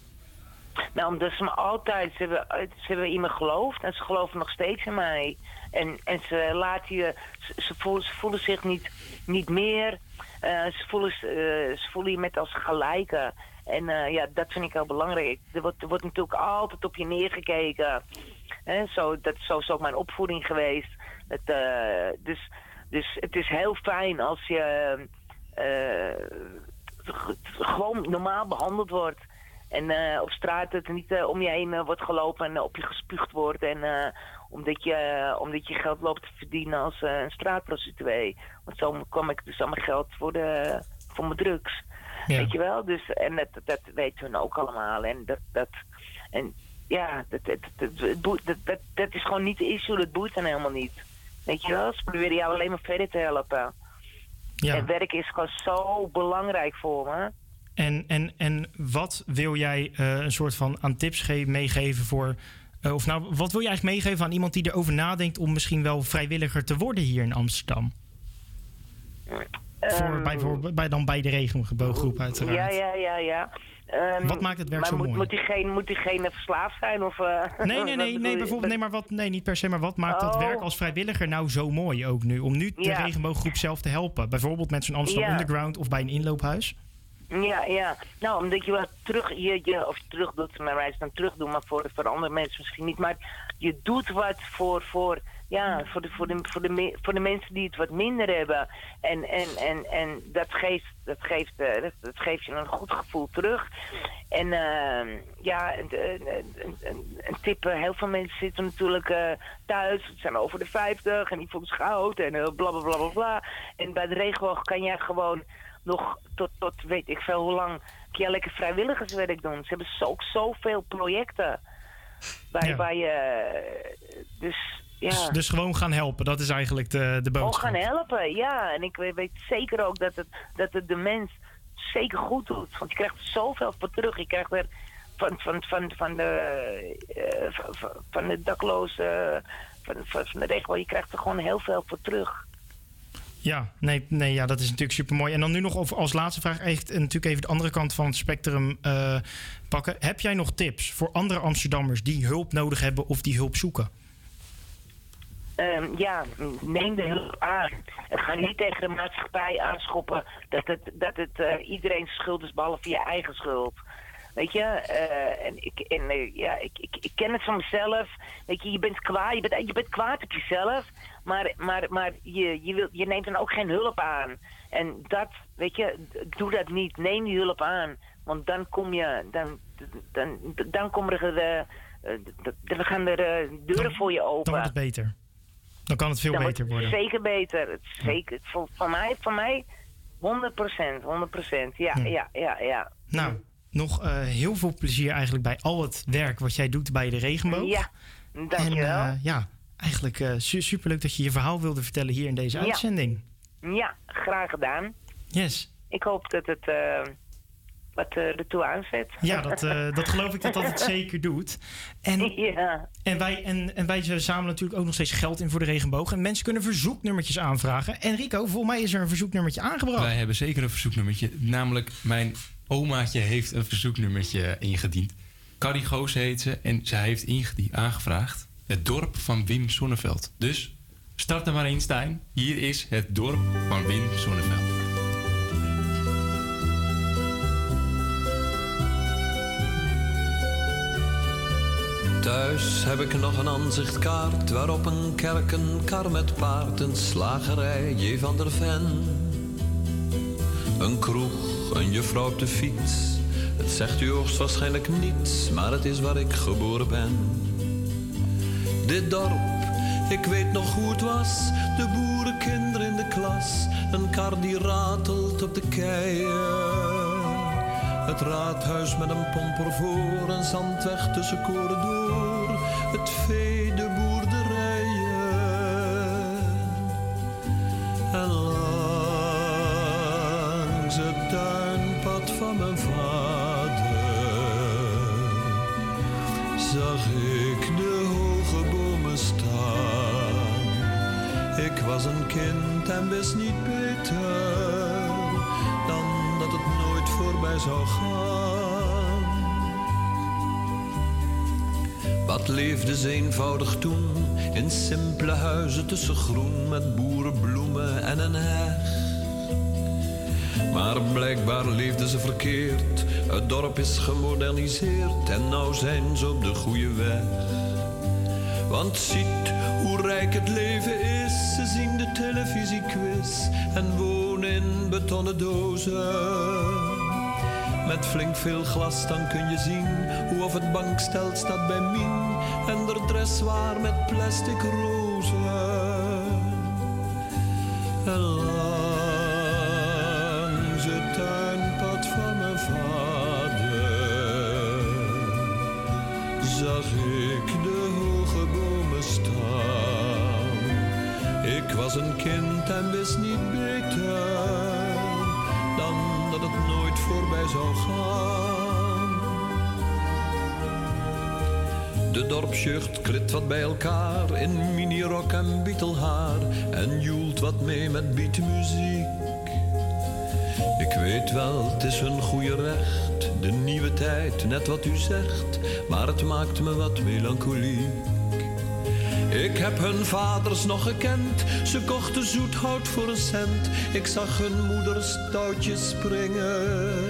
Nou, omdat ze me altijd, ze hebben, ze hebben in me geloofd en ze geloven nog steeds in mij. En, en ze laten je, ze, ze voelen, ze voelen zich niet, niet meer, eh, ze, voelen, eh, ze voelen je met als gelijke. En eh, ja, dat vind ik heel belangrijk. Er wordt, er wordt natuurlijk altijd op je neergekeken. Hè, zo, dat zo is ook mijn opvoeding geweest. Het, eh, dus, dus het is heel fijn als je eh, g- gewoon normaal behandeld wordt. En op straat er niet om je heen wordt gelopen en op je gespuugd wordt. En eh, omdat, je, omdat je geld loopt te verdienen als een straatprostituee. Want zo kwam ik dus aan mijn geld voor, de, voor mijn drugs. Ja. Weet je wel? Dus, en dat, dat weten we ook allemaal. En dat, dat, en ja, dat, dat, dat, het dat, dat, dat is gewoon niet de issue. Dat boeit dan helemaal niet. Weet je wel? Ze proberen jou alleen maar verder te helpen. Ja. En werk is gewoon zo belangrijk voor me. En, en, en wat wil jij eh, een soort van aan tips ge- meegeven voor. eh, of nou, wat wil je eigenlijk meegeven aan iemand die erover nadenkt om misschien wel vrijwilliger te worden hier in Amsterdam? Voor, Ehm, bij, voor, bij, dan bij de regenbooggroep uiteraard. Ja, ja, ja, ja. Ehm, Wat maakt het werk maar zo moet, mooi? Moet diegene, moet diegene verslaafd zijn? Of, eh, Nee, nee, nee, nee, bijvoorbeeld, nee, maar wat, nee, niet per se, maar wat maakt dat Oh. werk als vrijwilliger nou zo mooi ook nu? Om nu de Ja. regenbooggroep zelf te helpen. Bijvoorbeeld met zo'n Amsterdam Ja. Underground of bij een inloophuis. Ja, ja. Nou, omdat je wat terug, je, je, of terug doet, maar wij dan terug doen, maar voor, voor andere mensen misschien niet. Maar je doet wat voor, voor, ja, voor, de, voor, de, voor, de, voor de mensen die het wat minder hebben. En, en, en, en dat, geeft, dat, geeft, eh, dat, dat geeft je een goed gevoel terug. En eh, ja, een, een, tip, eh, heel veel mensen zitten natuurlijk eh, thuis, het zijn over de 50 en die voelen zich oud en eh, bla bla bla bla bla. En bij de regenboog kan jij gewoon nog tot, tot weet ik veel hoe lang, kun je lekker vrijwilligerswerk doen. Ze hebben zo, ook zoveel projecten waar, Ja. waar je, dus ja. Dus, dus gewoon gaan helpen, dat is eigenlijk de, de Gewoon boodschap. gaan helpen, ja. En ik weet, weet zeker ook dat het, dat het de mens zeker goed doet. Want je krijgt er zoveel voor terug. Je krijgt er van, van, van, van, de, eh, van, de daklozen, van, van, van de regio, je krijgt er gewoon heel veel voor terug. Ja, nee, nee, ja, dat is natuurlijk super mooi. En dan nu nog als laatste vraag, echt, natuurlijk even de andere kant van het spectrum eh, pakken. Heb jij nog tips voor andere Amsterdammers die hulp nodig hebben of die hulp zoeken? Ehm, ja, neem de hulp aan. En ga niet tegen de maatschappij aanschoppen dat het, dat het eh, iedereen schuld is, behalve je eigen schuld. Weet je, eh, en, ik, en eh, ja, ik, ik, ik ken het van mezelf. Weet je, je bent kwaad, je bent, je bent kwaad op jezelf, maar, maar, maar je, je, wil, je neemt dan ook geen hulp aan. En dat, weet je, doe dat niet. Neem die hulp aan. Want dan kom je, dan, dan, dan komen er, eh, eh, d- d- dan gaan er deuren voor je open. Dan wordt het beter. Dan kan het veel Dan beter worden. Zeker beter. Het Zeker. Voor, voor mij, voor mij 100 procent. 100 procent. Ja, Ja. ja, ja, ja. Nou, nog eh, heel veel plezier eigenlijk bij al het werk wat jij doet bij de regenboog. Ja, dankjewel. En eh, ja, eigenlijk su superleuk dat je je verhaal wilde vertellen hier in deze Ja. uitzending. Ja, graag gedaan. Yes. Ik hoop dat het wat eh, ertoe aanzet. Ja, dat, eh, dat geloof ik dat dat het zeker doet. En, ja. en, wij, en, en wij zamelen natuurlijk ook nog steeds geld in voor de regenboog. En mensen kunnen verzoeknummertjes aanvragen. En Rico, volgens mij is er een verzoeknummertje aangebracht. Wij hebben zeker een verzoeknummertje. Namelijk, mijn omaatje heeft een verzoeknummertje ingediend. Carrie Goos heet ze. En zij heeft aangevraagd het dorp van Wim Sonneveld. Dus start er maar in, Stijn. Hier is het dorp van Wim Sonneveld. Thuis heb ik nog een aanzichtkaart waarop een kerk, een kar met paard, een slagerij, J. van der Ven. Een kroeg, een juffrouw op de fiets. Het zegt u hoogstwaarschijnlijk niets, maar het is waar ik geboren ben. Dit dorp, ik weet nog hoe het was. De boerenkinderen in de klas. Een kar die ratelt op de keien. Het raadhuis met een pomper voor, een zandweg tussen koren door. Het vee, de boerderijen. En langs het tuinpad van mijn vader zag ik de hoge bomen staan. Ik was een kind en wist niet beter dan dat het nooit voorbij zou gaan. Wat leefde ze eenvoudig toen in simpele huizen tussen groen met boerenbloemen en een heg. Maar blijkbaar leefden ze verkeerd. Het dorp is gemoderniseerd en nou zijn ze op de goede weg. Want ziet hoe rijk het leven is. Ze zien de televisiequiz en wonen in betonnen dozen. Met flink veel glas dan kun je zien hoe of het bankstel staat bij Mien en de dress waar met plastic rozen. En langs het tuinpad van mijn vader zag ik de hoge bomen staan. Ik was een kind en wist niet beter dan dat het nooit voorbij zou gaan. De dorpsjucht klit wat bij elkaar in minirok en bietelhaar en joelt wat mee met beatmuziek. Weet wel, het is een goede recht, de nieuwe tijd, net wat u zegt, maar het maakt me wat melancholiek. Ik heb hun vaders nog gekend, ze kochten zoethout voor een cent. Ik zag hun moeders touwtjes springen.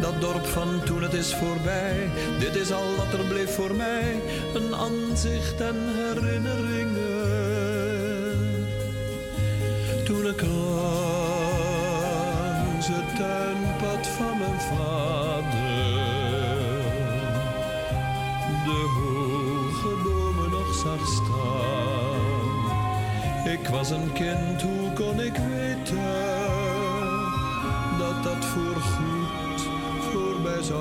Dat dorp van toen het is voorbij, dit is al wat er bleef voor mij. Een aanzicht en herinneringen. Toen ik langs het tuinpad van mijn vader de hoge bomen nog zag staan. Ik was een kind, hoe kon ik weten dat dat voorgoed voorbij Ik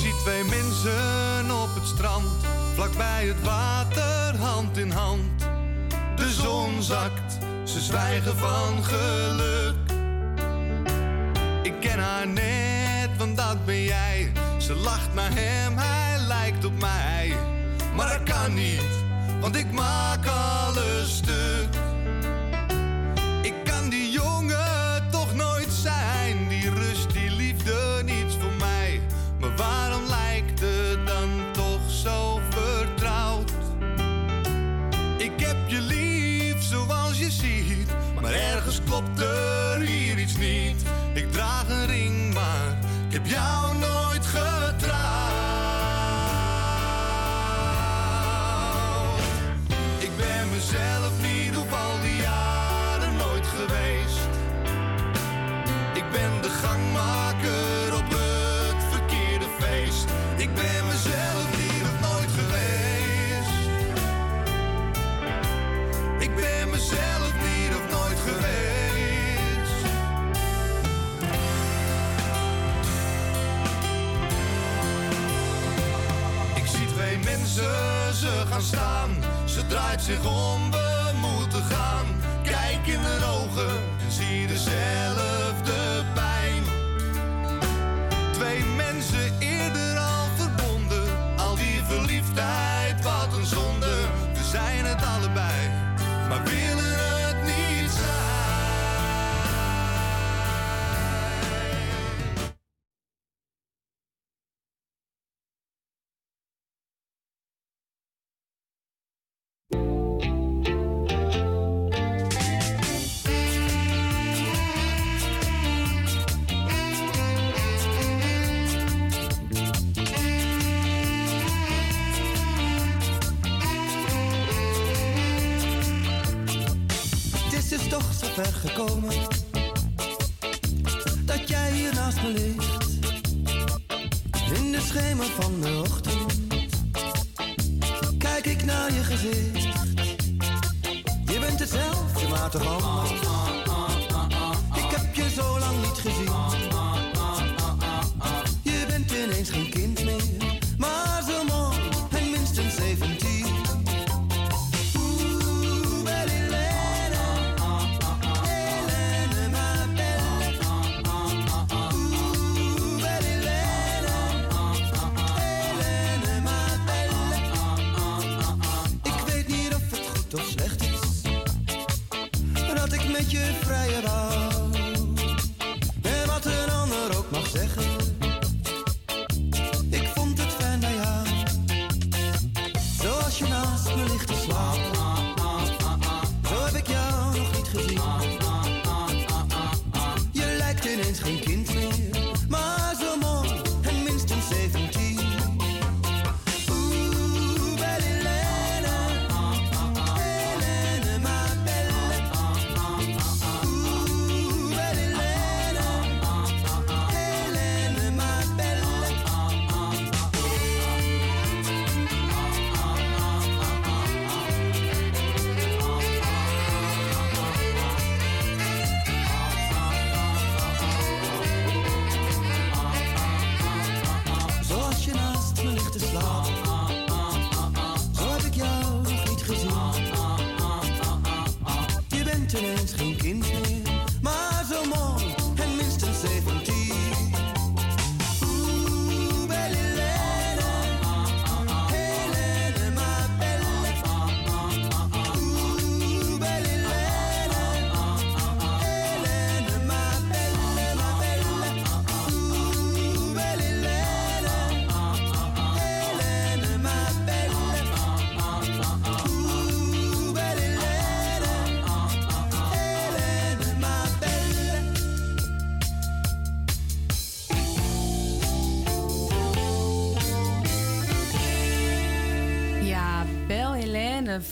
zie twee mensen vlakbij het water, hand in hand. De zon zakt, ze zwijgen van geluk. Ik ken haar net, want dat ben jij. Ze lacht naar hem, hij lijkt op mij. Maar dat kan niet, want ik maak alles kijk ik naar je gezicht. Je bent hetzelfde, maar toch anders. Ik heb je zo lang niet gezien. Je bent ineens geen kind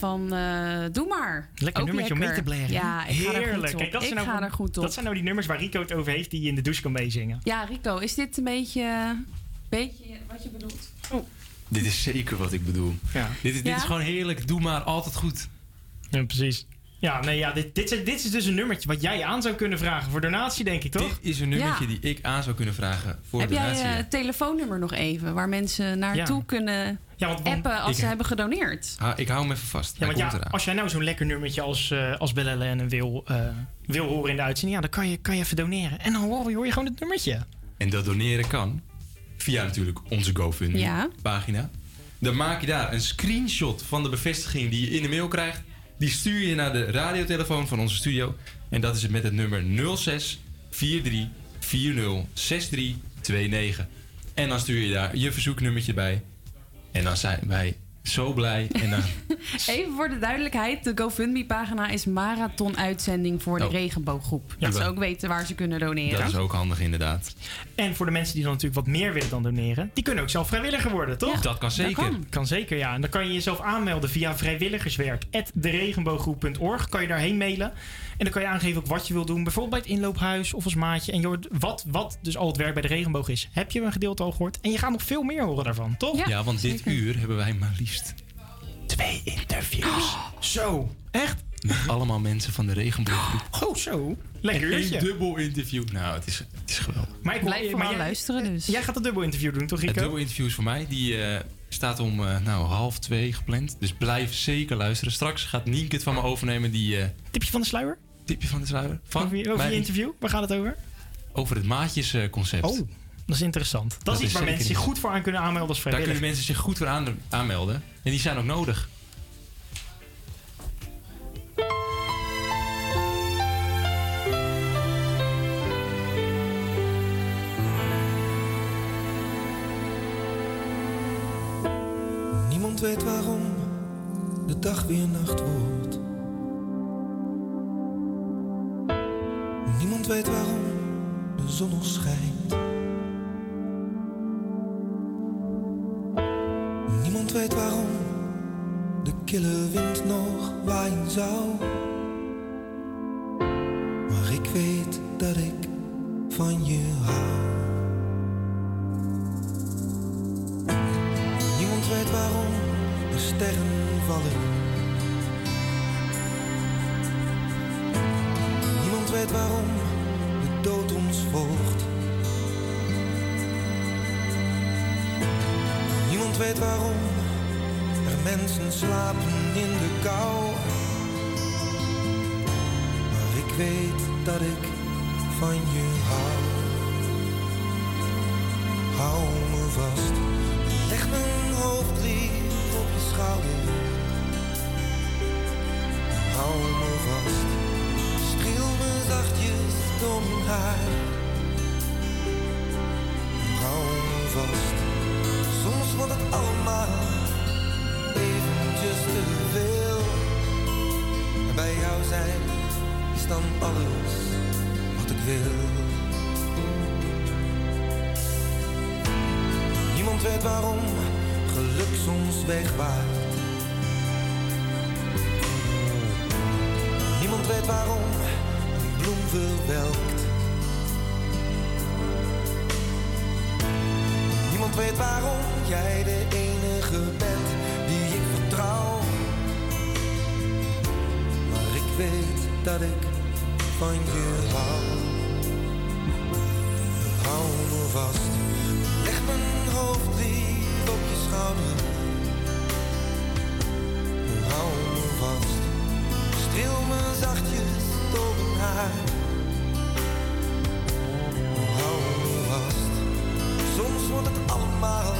van eh, Doe maar. Lekker Ook nummertje om mee lekker. te blaren. Ja, ik ga er Heerlijk. goed op. Kijk, dat ik zijn nou, ga er goed op. Dat zijn nou die nummers waar Rico het over heeft die je in de douche kan meezingen. Ja, Rico, is dit een beetje, beetje wat je bedoelt? Oh. Dit is zeker wat ik bedoel. Ja. Dit, is, dit Ja? is gewoon heerlijk. Doe maar altijd goed. Ja, precies. Ja, nee, ja, dit, dit, is- dit is dus een nummertje wat jij aan zou kunnen vragen voor donatie, denk ik, toch? Dit is een nummertje Ja. die ik aan zou kunnen vragen voor Heb jij donatie. het telefoonnummer nog even waar mensen naartoe Ja. kunnen Ja, want- want- appen als ik- ze hebben gedoneerd? Ha, ik hou hem even vast. Ja, want ja, als jij nou zo'n lekker nummertje als, eh als Belle en wil, eh, wil horen in de uitzending, ja, dan kan je, kan je even doneren. En dan hoor je, hoor je gewoon het nummertje. En dat doneren kan via natuurlijk onze GoFundMe Ja. pagina. Dan maak je daar een screenshot van de bevestiging die je in de mail krijgt. Die stuur je naar de radiotelefoon van onze studio. En dat is het met het nummer 06 43 40 6329. En dan stuur je daar je verzoeknummertje bij. En dan zijn wij zo blij. En Even voor de duidelijkheid, de GoFundMe-pagina is marathon-uitzending voor de Oh. regenbooggroep. Ja. Dat ze ook weten waar ze kunnen doneren. dat is ook handig inderdaad. En voor de mensen die dan natuurlijk wat meer willen dan doneren, die kunnen ook zelf vrijwilliger worden, toch? Dat kan zeker. kan. zeker, ja. En dan kan je jezelf aanmelden via vrijwilligerswerk.deregenbooggroep.org. Kan je daarheen mailen. En dan kan je aangeven ook wat je wil doen. Bijvoorbeeld bij het inloophuis of als maatje. En wat, wat dus al het werk bij de regenboog is. Heb je een gedeelte al gehoord? En je gaat nog veel meer horen daarvan, toch? Ja, want dit uur hebben wij maar liefst twee interviews. Zo, echt? met allemaal mensen van de regenbooggroep. Oh, zo. Lekker uurtje. dubbel interview. Nou, het is, het is geweldig. Maar ik Blijf maar vooral jij- luisteren dus. Jij gaat een dubbel interview doen, toch Het Rico? dubbel interview is voor mij. Die eh, staat om eh, nou, half twee gepland. Dus blijf zeker luisteren. Straks gaat Nienke het van me overnemen. Die, eh, Tipje van de sluier? tipje van de sluier. Van Over je, over mij- je interview? Waar gaat het over? over het maatjesconcept. Oh, dat is interessant. Dat, Dat is iets waar mensen zich goed voor aan kunnen aanmelden als Daar kunnen vrijwilliger. mensen zich goed voor aan, aanmelden. En die zijn ook nodig. Niemand weet waarom de dag weer nacht wordt. Niemand weet waarom de zon nog schijnt. Weet waarom de kille wind nog waaien zou. Maar ik weet dat ik van je hou. Niemand weet waarom de sterren vallen. Niemand weet waarom de dood ons volgt. Niemand weet waarom mensen slapen in de kou. Maar ik weet dat ik van je hou. Hou me vast. Leg mijn hoofd lief op je schouder. Hou me vast. Streel me zachtjes door mijn haar. Hou me vast. Soms wordt het allemaal eventjes te veel. En bij jou zijn is dan alles wat ik wil. Niemand weet waarom geluk soms wegwaait. Niemand weet waarom een bloem verwelkt. Niemand weet waarom jij de enige bent weet dat ik van je hou. Hou me vast. Leg mijn hoofd lief op je schouder. Hou me vast. Streel me zachtjes door mijn haar. Hou me vast. Soms wordt het allemaal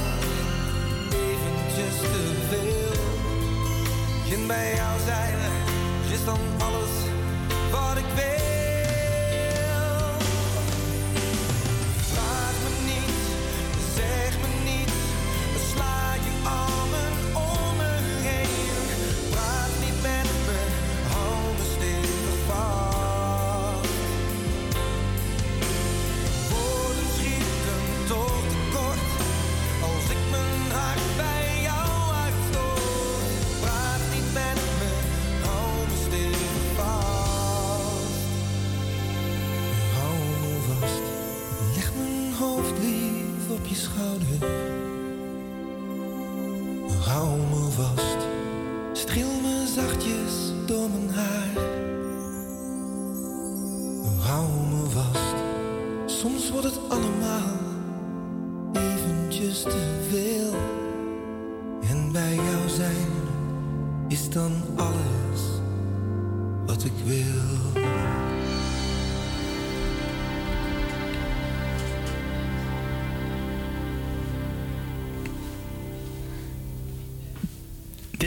eventjes te veel. En bij jou zijn is dan alles wat ik wil. Vast. Streel me zachtjes door mijn haar. Hou me vast. Soms wordt het allemaal eventjes te veel. En bij jou zijn is dan alles wat ik wil.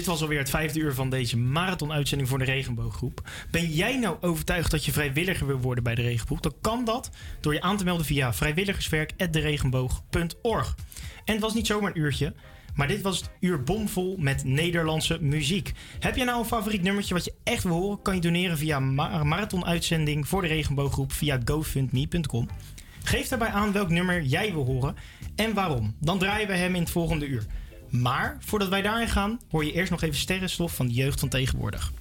Was alweer het vijfde uur van deze marathon-uitzending voor de Regenbooggroep. Ben jij nou overtuigd dat je vrijwilliger wil worden bij de Regenboog? Dan kan dat door je aan te melden via vrijwilligerswerk.deregenboog.org. En het was niet zomaar een uurtje, maar dit was het uur bomvol met Nederlandse muziek. Heb jij nou een favoriet nummertje wat je echt wil horen? Kan je doneren via ma- marathon-uitzending voor de Regenbooggroep via gofundme.com. Geef daarbij aan welk nummer jij wil horen en waarom. Dan draaien we hem in het volgende uur. Maar voordat wij daarin gaan, hoor je eerst nog even sterrenstof van de jeugd van tegenwoordig.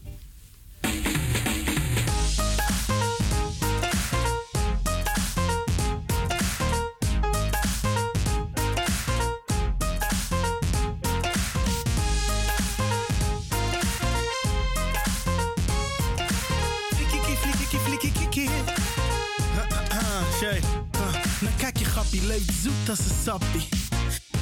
Kijk je grappie, leeft zoet als een sappie.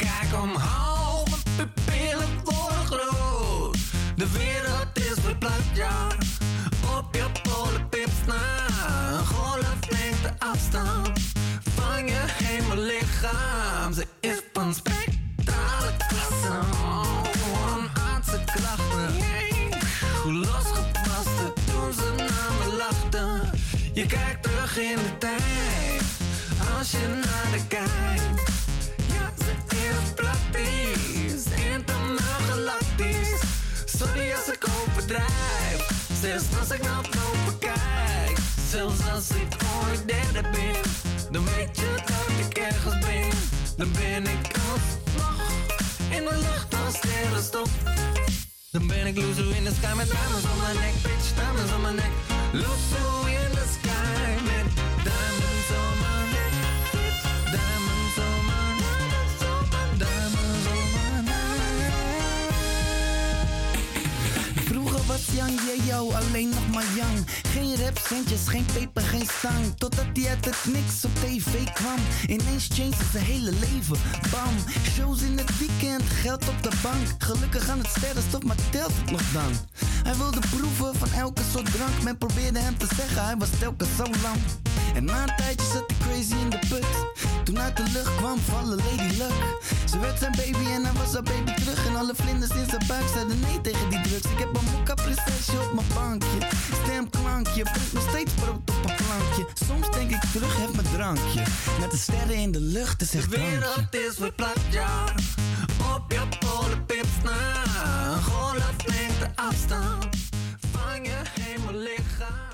kijk omhoog, mijn pupillen worden groot. De wereld is verplaatst, ja. Op je polenpips na. Een golflengte afstand van je hemellichaam. Ze is van spectrale klasse. Oh, aardse klachten. Hoe losgepast het toen ze naar me lachten. Je kijkt terug in de tijd. Als je naar de kijkt. Is praktisch. Intergalactisch. Sorry als ik overdrijf. Zelfs als ik naar boven kijk. Zelfs als ik ooit derde ben. Dan weet je dat ik ergens ben. Dan ben ik alsnog in de lucht als sterrenstof. Dan ben ik loezo in de sky met diamonds om mijn nek, bitch, diamonds om mijn nek. Loezo in de sky met diamonds Was Jan jou alleen nog maar Jan. Geen rap, centjes, geen peper, geen stang. Totdat hij uit het niks op tv kwam. Ineens changed zijn hele leven. Bam, shows in het weekend, geld op de bank. Gelukkig aan het sterrenstof, maar telt het nog dan? Hij wilde proeven van elke soort drank. Men probeerde hem te zeggen, hij was telkens zo lang. En na een tijdje zat hij crazy in de put. Toen uit de lucht kwam vallen Lady Luck. Ze werd zijn baby en hij was haar baby terug. En alle vlinders in zijn buik zeiden nee tegen die drugs. Ik heb een mokka prinsesje op mijn bankje. Stemklankje, brengt nog steeds brood op een plankje. Soms denk ik terug, heb mijn drankje. Met de sterren in de lucht, is De echt drankje. wereld is verplaatst, ja. Op je polenpips na. Een golflengte afstand van je hemellichaam.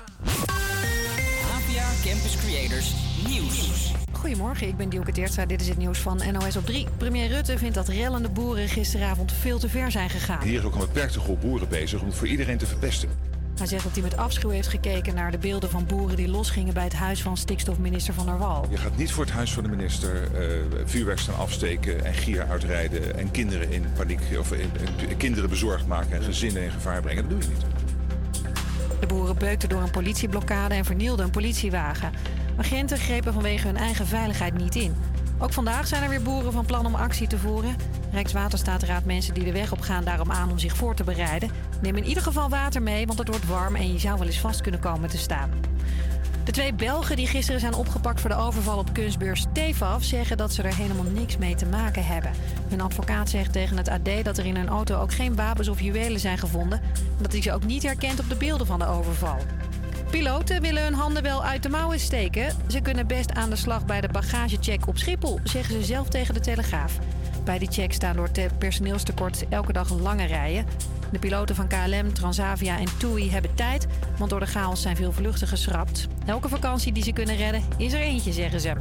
APA Campus Creators Nieuws. Goedemorgen, ik ben Dielke Teertstra. Dit is het nieuws van NOS op 3. Premier Rutte vindt dat rellende boeren gisteravond veel te ver zijn gegaan. Hier is ook een beperkte groep boeren bezig om het voor iedereen te verpesten. Hij zegt dat hij met afschuw heeft gekeken naar de beelden van boeren die losgingen bij het huis van stikstofminister Van der Wal. Je gaat niet voor het huis van de minister eh vuurwerk staan afsteken en gier uitrijden en kinderen in paniek of in, in- kinderen bezorgd maken en gezinnen in gevaar brengen. Dat doe je niet. De boeren beukten door een politieblokkade en vernielden een politiewagen. Agenten grepen vanwege hun eigen veiligheid niet in. Ook vandaag zijn er weer boeren van plan om actie te voeren. Rijkswaterstaat raadt mensen die de weg op gaan daarom aan om zich voor te bereiden. Neem in ieder geval water mee, want het wordt warm en je zou wel eens vast kunnen komen te staan. De twee Belgen die gisteren zijn opgepakt voor de overval op kunstbeurs Stefaf zeggen dat ze er helemaal niks mee te maken hebben. Hun advocaat zegt tegen het AD dat er in hun auto ook geen wapens of juwelen zijn gevonden. En dat hij ze ook niet herkent op de beelden van de overval. Piloten willen hun handen wel uit de mouwen steken. Ze kunnen best aan de slag bij de bagagecheck op Schiphol, zeggen ze zelf tegen de Telegraaf. Bij die check staan door personeelstekort elke dag lange rijen. De piloten van KLM, Transavia en TUI hebben tijd, want door de chaos zijn veel vluchten geschrapt. Elke vakantie die ze kunnen redden is er eentje, zeggen ze.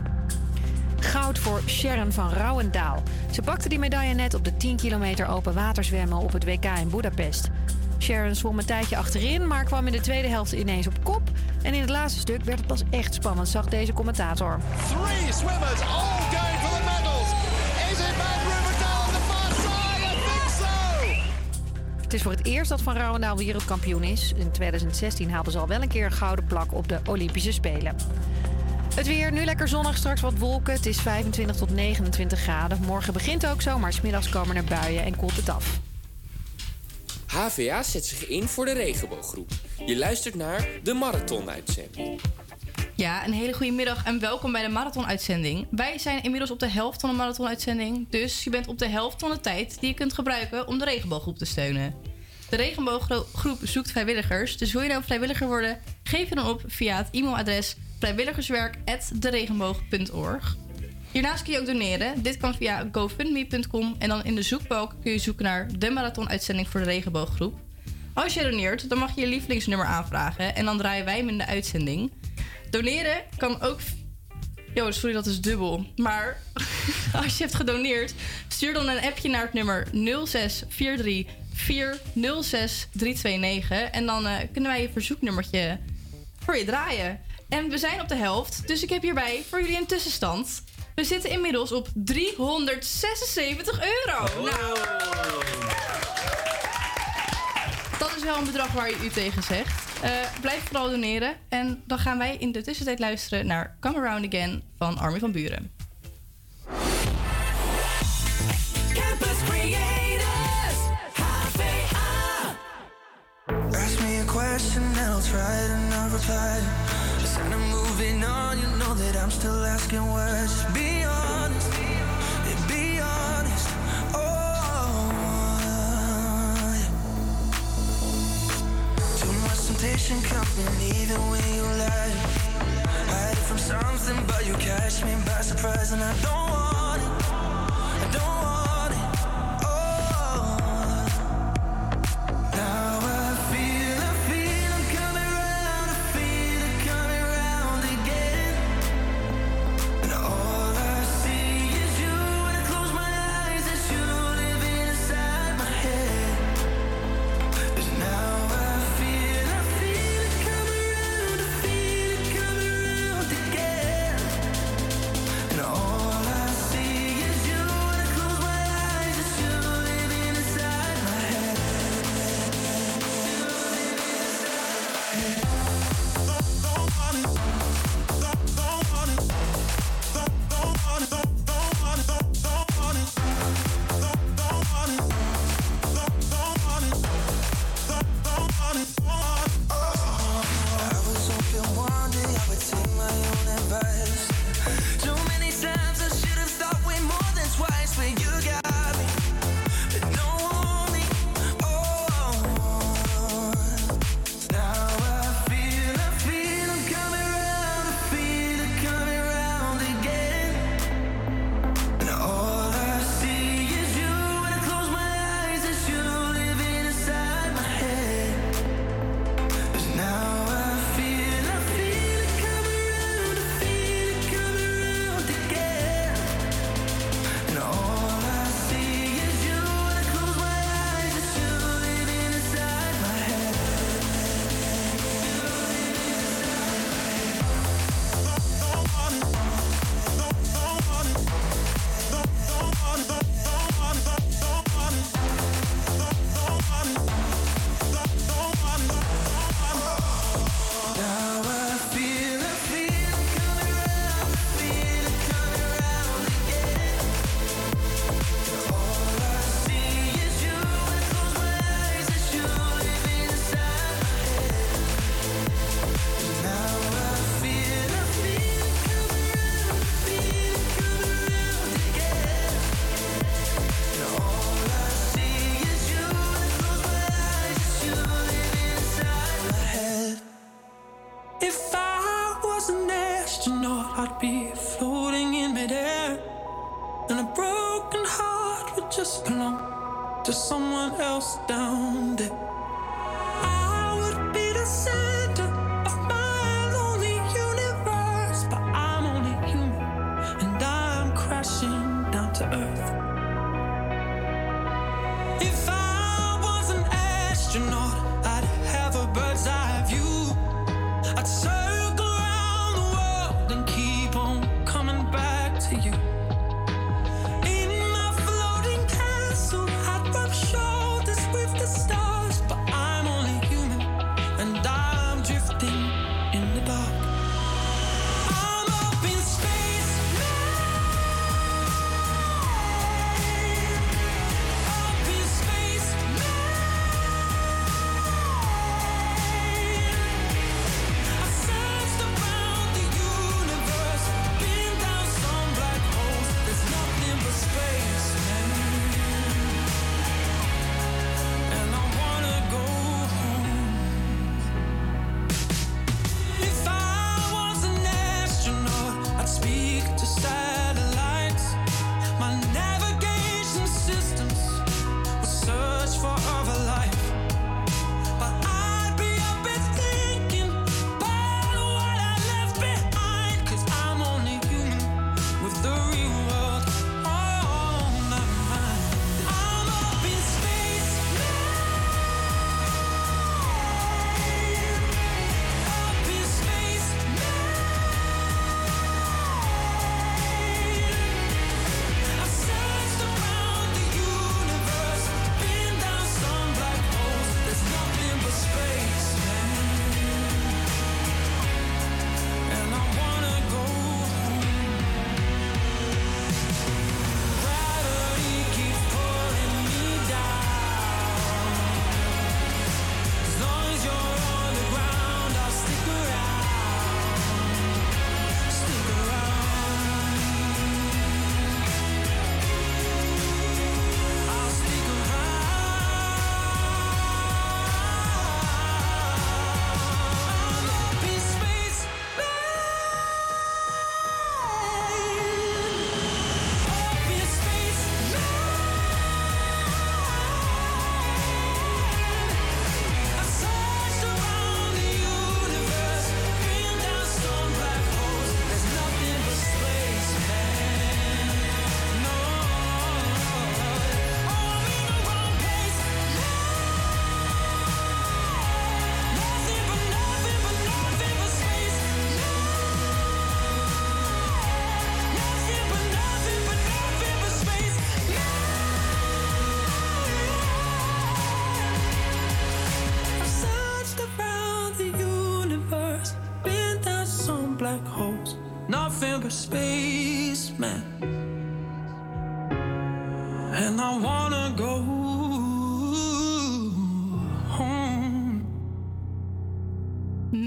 Goud voor Sharon van Rouwendaal. Ze pakte die medaille net op de 10 kilometer open waterzwemmen op het WK in Budapest. Sharon zwom een tijdje achterin, maar kwam in de tweede helft ineens op kop. En in het laatste stuk werd het pas echt spannend, zag deze commentator. Three swimmers all going for the medals. Is it Van Rubendaal on the far side? I think so. Het is voor het eerst dat Van Rouwendaal wereldkampioen is. In 2016 haalde ze al wel een keer een gouden plak op de Olympische Spelen. Het weer, nu lekker zonnig, straks wat wolken. Het is 25 tot 29 graden. Morgen begint ook zo, maar smiddags komen er buien en koelt het af. HVA zet zich in voor de regenbooggroep. Je luistert naar de Marathon-uitzending. Ja, een hele goede middag en welkom bij de marathon-uitzending. Wij zijn inmiddels op de helft van de marathon-uitzending, dus je bent op de helft van de tijd die je kunt gebruiken om de regenbooggroep te steunen. De regenbooggroep zoekt vrijwilligers, dus wil je nou vrijwilliger worden? Geef je dan op via het e-mailadres vrijwilligerswerk.deregenboog.org. Hiernaast kun je ook doneren. Dit kan via gofundme.com en dan in de zoekbalk kun je zoeken naar de marathon-uitzending voor de regenbooggroep. Als je doneert, dan mag je je lievelingsnummer aanvragen en dan draaien wij hem in de uitzending. Doneren kan ook. Yo, sorry, dat is dubbel. Maar als je hebt gedoneerd, stuur dan een appje naar het nummer 0643 406329. En dan eh, kunnen wij je verzoeknummertje voor je draaien. En we zijn op de helft, dus ik heb hierbij voor jullie een tussenstand. We zitten inmiddels op 376 euro. Nou, dat is wel een bedrag waar je u tegen zegt. Eh, blijf vooral doneren. En dan gaan wij in de tussentijd luisteren naar Come Around Again van Armin van Buren. Campus Creators, HVA. Ask me a question and I'll try to not reply. Just moving on, that I'm still asking. Just be honest, be honest. Oh. Too much temptation coming either way you lie. Hide from something, but you catch me by surprise, and I don't want it. I don't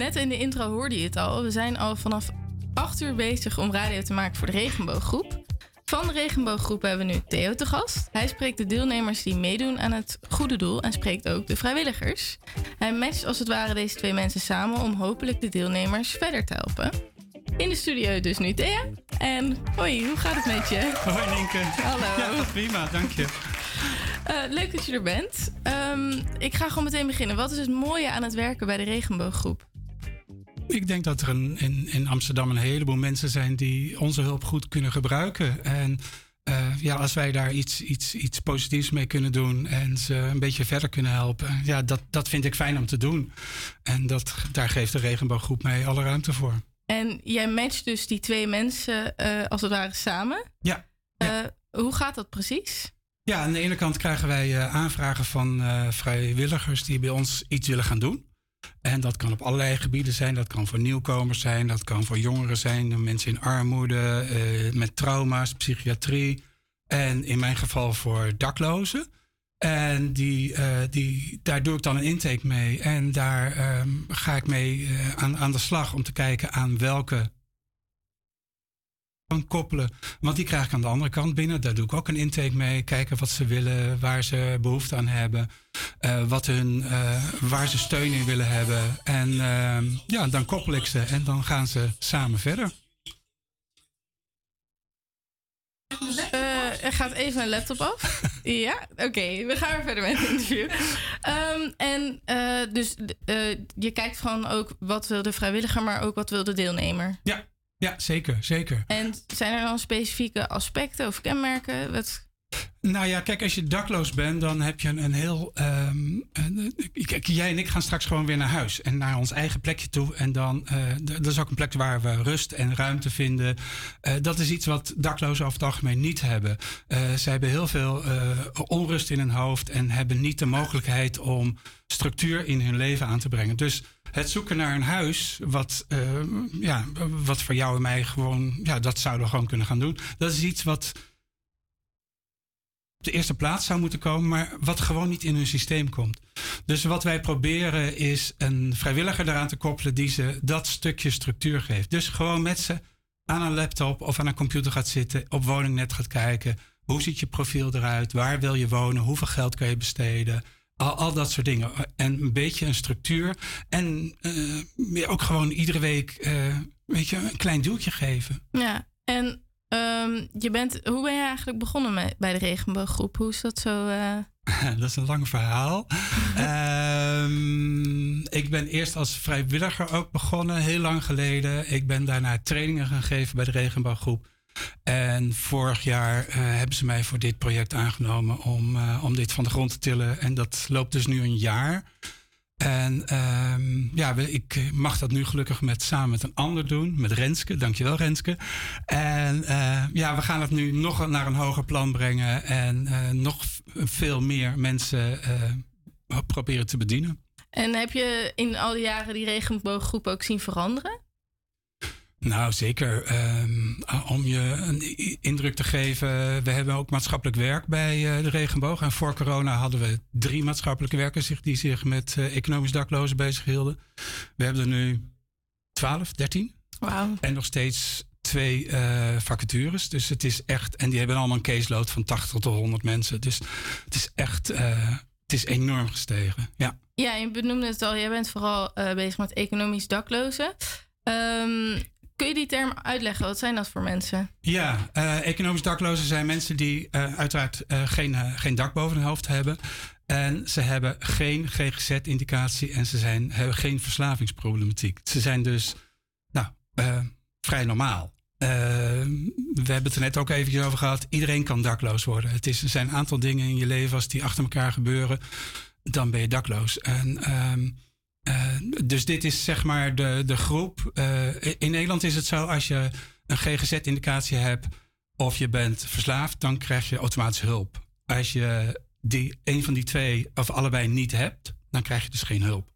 Net in de intro hoorde je het al. We zijn al vanaf 8 uur bezig om radio te maken voor de regenbooggroep. Van de regenbooggroep hebben we nu Theo te gast. Hij spreekt de deelnemers die meedoen aan het goede doel en spreekt ook de vrijwilligers. Hij matcht als het ware deze twee mensen samen om hopelijk de deelnemers verder te helpen. In de studio dus nu Thea. En hoi, hoe gaat het met je? Hoi Nienke. Hallo. Ja, prima, dank je. Eh, leuk dat je er bent. Ehm, ik ga gewoon meteen beginnen. Wat is het mooie aan het werken bij de regenbooggroep? Ik denk dat er een, in, in Amsterdam een heleboel mensen zijn die onze hulp goed kunnen gebruiken. En eh, ja, als wij daar iets, iets, iets positiefs mee kunnen doen en ze een beetje verder kunnen helpen, ja, dat, dat vind ik fijn om te doen. En dat, daar geeft de regenbooggroep mij alle ruimte voor. En jij matcht dus die twee mensen eh, als het ware samen. Ja. Eh, hoe gaat dat precies? Ja, aan de ene kant krijgen wij aanvragen van vrijwilligers die bij ons iets willen gaan doen. En dat kan op allerlei gebieden zijn. Dat kan voor nieuwkomers zijn, dat kan voor jongeren zijn, mensen in armoede, eh, met trauma's, psychiatrie. En in mijn geval voor daklozen. En die, eh, die, daar doe ik dan een intake mee. En daar ehm, ga ik mee eh, aan, aan de slag om te kijken aan welke kan koppelen. Want die krijg ik aan de andere kant binnen. Daar doe ik ook een intake mee. Kijken wat ze willen, waar ze behoefte aan hebben. eh, wat hun, eh, waar ze steun in willen hebben. En ehm, ja, dan koppel ik ze en dan gaan ze samen verder. Eh, er gaat even mijn laptop af. ja, oké. we gaan weer verder met het interview. Ehm, en eh, dus eh, je kijkt gewoon ook wat wil de vrijwilliger, maar ook wat wil de deelnemer. Ja, ja zeker, zeker. En zijn er dan specifieke aspecten of kenmerken? Wat... Nou ja, kijk, als je dakloos bent, dan heb je een, een heel. ehm, een- kijk, jij en ik gaan straks gewoon weer naar huis en naar ons eigen plekje toe. En dan, d- dat is ook een plek waar we rust en ruimte vinden. Eh, dat is iets wat daklozen over het algemeen niet hebben. Eh, ze hebben heel veel onrust in hun hoofd en hebben niet de mogelijkheid om structuur in hun leven aan te brengen. Dus het zoeken naar een huis, wat, eh, ja, wat voor jou en mij gewoon, ja, dat zouden we gewoon kunnen gaan doen. Dat is iets wat op de eerste plaats zou moeten komen, maar wat gewoon niet in hun systeem komt. Dus wat wij proberen is een vrijwilliger eraan te koppelen die ze dat stukje structuur geeft. Dus gewoon met ze aan een laptop of aan een computer gaat zitten, op woningnet gaat kijken. Hoe ziet je profiel eruit? Waar wil je wonen? Hoeveel geld kan je besteden? Al, al dat soort dingen. En een beetje een structuur. En eh, ook gewoon iedere week eh, weet je, een klein duwtje geven. Ja, en ehm, je bent, hoe ben je eigenlijk begonnen met, bij de regenbooggroep? Hoe is dat zo? eh? Dat is een lang verhaal. Ehm, ik ben eerst als vrijwilliger ook begonnen, heel lang geleden. Ik ben daarna trainingen gaan geven bij de Regenbooggroep. En vorig jaar eh, hebben ze mij voor dit project aangenomen om, eh, om dit van de grond te tillen. En dat loopt dus nu een jaar. En ehm, ja, ik mag dat nu gelukkig met, samen met een ander doen, met Renske. Dankjewel Renske. En eh, ja, we gaan het nu nog naar een hoger plan brengen en nog veel meer mensen proberen te bedienen. En heb je in al die jaren die regenbooggroep ook zien veranderen? Nou, zeker. Ehm, om je een indruk te geven, we hebben ook maatschappelijk werk bij eh, de Regenboog. En voor corona hadden we drie maatschappelijke werkers die zich met eh, economisch daklozen bezighielden. We hebben er nu 12, 13. Wauw. En nog steeds twee eh, vacatures. Dus het is echt. En die hebben allemaal een caseload van 80 tot 100 mensen. Dus het is echt. het is enorm gestegen. Ja. Ja, je benoemde het al. Jij bent vooral bezig met economisch daklozen. Ehm, kun je die term uitleggen? Wat zijn dat voor mensen? Ja, eh, economisch daklozen zijn mensen die eh, uiteraard eh, geen, geen dak boven hun hoofd hebben. En ze hebben geen GGZ-indicatie en ze zijn, hebben geen verslavingsproblematiek. Ze zijn dus nou, vrij normaal. We hebben het er net ook eventjes over gehad. Iedereen kan dakloos worden. Het is, er zijn een aantal dingen in je leven, als die achter elkaar gebeuren, dan ben je dakloos. En ehm, eh, dus dit is zeg maar de, de groep. Eh, in Nederland is het zo, als je een GGZ-indicatie hebt of je bent verslaafd, dan krijg je automatisch hulp. Als je die, een van die twee of allebei niet hebt, dan krijg je dus geen hulp.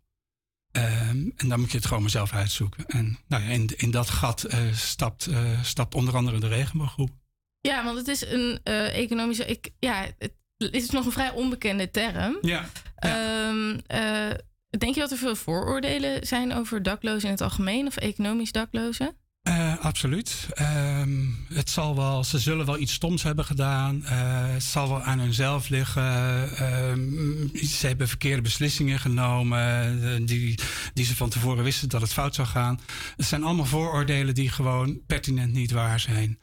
Ehm, en dan moet je het gewoon maar zelf uitzoeken. En nou ja, in, in dat gat eh, stapt, stapt onder andere de regenbooggroep. Ja, want het is een eh, economische. Ik, ja, het is nog een vrij onbekende term. Ja. Ehm, eh, denk je dat er veel vooroordelen zijn over daklozen in het algemeen of economisch daklozen? Eh, absoluut. Ehm, het zal wel, ze zullen wel iets stoms hebben gedaan. Eh, het zal wel aan hunzelf liggen. Ehm, ze hebben verkeerde beslissingen genomen. eh, die, die ze van tevoren wisten dat het fout zou gaan. Het zijn allemaal vooroordelen die gewoon pertinent niet waar zijn.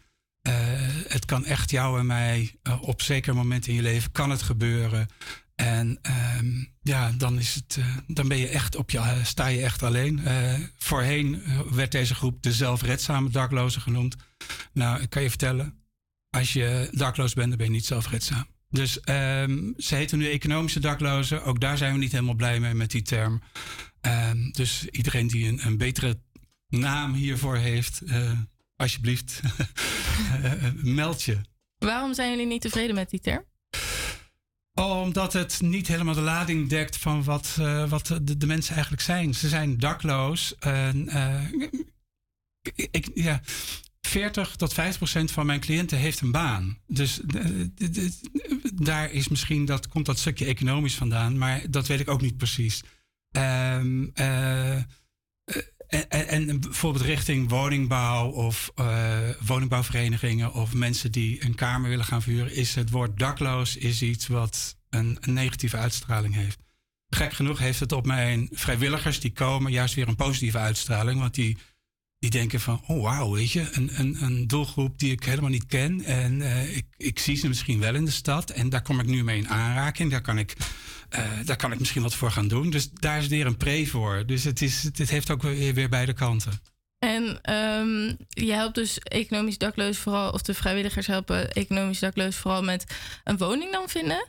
Het kan echt jou en mij op zeker moment in je leven kan het gebeuren. En ehm, ja, dan, is het, eh, dan ben je echt op je, eh, sta je echt alleen. Eh, voorheen werd deze groep de zelfredzame daklozen genoemd. Nou, ik kan je vertellen, als je dakloos bent, dan ben je niet zelfredzaam. Dus ehm, ze heten nu economische daklozen. Ook daar zijn we niet helemaal blij mee met die term. Ehm, dus iedereen die een, een betere naam hiervoor heeft, alsjeblieft, meld je. Waarom zijn jullie niet tevreden met die term? Omdat het niet helemaal de lading dekt van wat, eh, wat de, mensen eigenlijk zijn. Ze zijn dakloos. Eh, ik, ja, 40 tot 50 procent van mijn cliënten heeft een baan. Dus eh, daar is misschien dat, komt dat stukje economisch vandaan, maar dat weet ik ook niet precies. Ehm, eh, en, en, bijvoorbeeld richting woningbouw of eh, woningbouwverenigingen of mensen die een kamer willen gaan vuren, is het woord dakloos is iets wat een, een negatieve uitstraling heeft. Gek genoeg heeft het op mijn vrijwilligers die komen juist weer een positieve uitstraling, want die die denken van, oh wauw, weet je, een, een, een doelgroep die ik helemaal niet ken. En eh, ik, ik zie ze misschien wel in de stad. En daar kom ik nu mee in aanraking. Daar kan ik, eh, daar kan ik misschien wat voor gaan doen. Dus daar is weer een pre voor. Dus het, is, het heeft ook weer, weer beide kanten. En ehm, je helpt dus economisch dakloos vooral, of de vrijwilligers helpen economisch dakloos vooral met een woning dan vinden.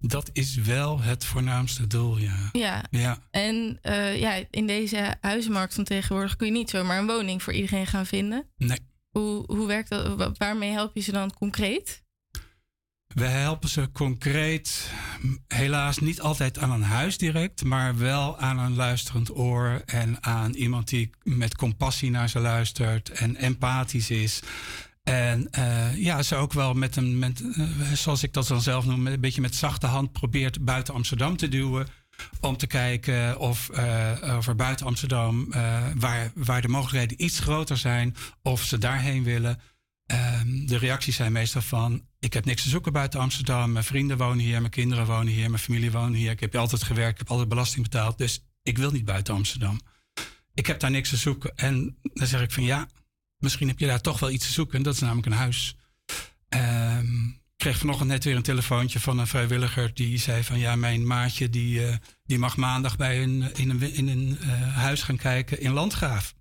Dat is wel het voornaamste doel, ja. Ja. Ja. En eh, ja, in deze huizenmarkt van tegenwoordig kun je niet zomaar een woning voor iedereen gaan vinden. Nee. Hoe, hoe werkt dat? Wa- Waarmee help je ze dan concreet? We helpen ze concreet, helaas niet altijd aan een huis direct, maar wel aan een luisterend oor en aan iemand die met compassie naar ze luistert en empathisch is. En eh, ja, ze ook wel met een, met, eh, zoals ik dat dan zelf noem, een beetje met zachte hand probeert buiten Amsterdam te duwen. Om te kijken of, of er buiten Amsterdam, waar, waar de mogelijkheden iets groter zijn, of ze daarheen willen. Ehm, de reacties zijn meestal van: ik heb niks te zoeken buiten Amsterdam. Mijn vrienden wonen hier, mijn kinderen wonen hier, mijn familie woont hier. Ik heb altijd gewerkt, ik heb altijd belasting betaald. Dus ik wil niet buiten Amsterdam. Ik heb daar niks te zoeken. En dan zeg ik van ja, misschien heb je daar toch wel iets te zoeken. En dat is namelijk een huis. Ehm, ik kreeg vanochtend net weer een telefoontje van een vrijwilliger die zei van ja, mijn maatje die, eh, die mag maandag bij een, in een, in een eh, huis gaan kijken in Landgraaf.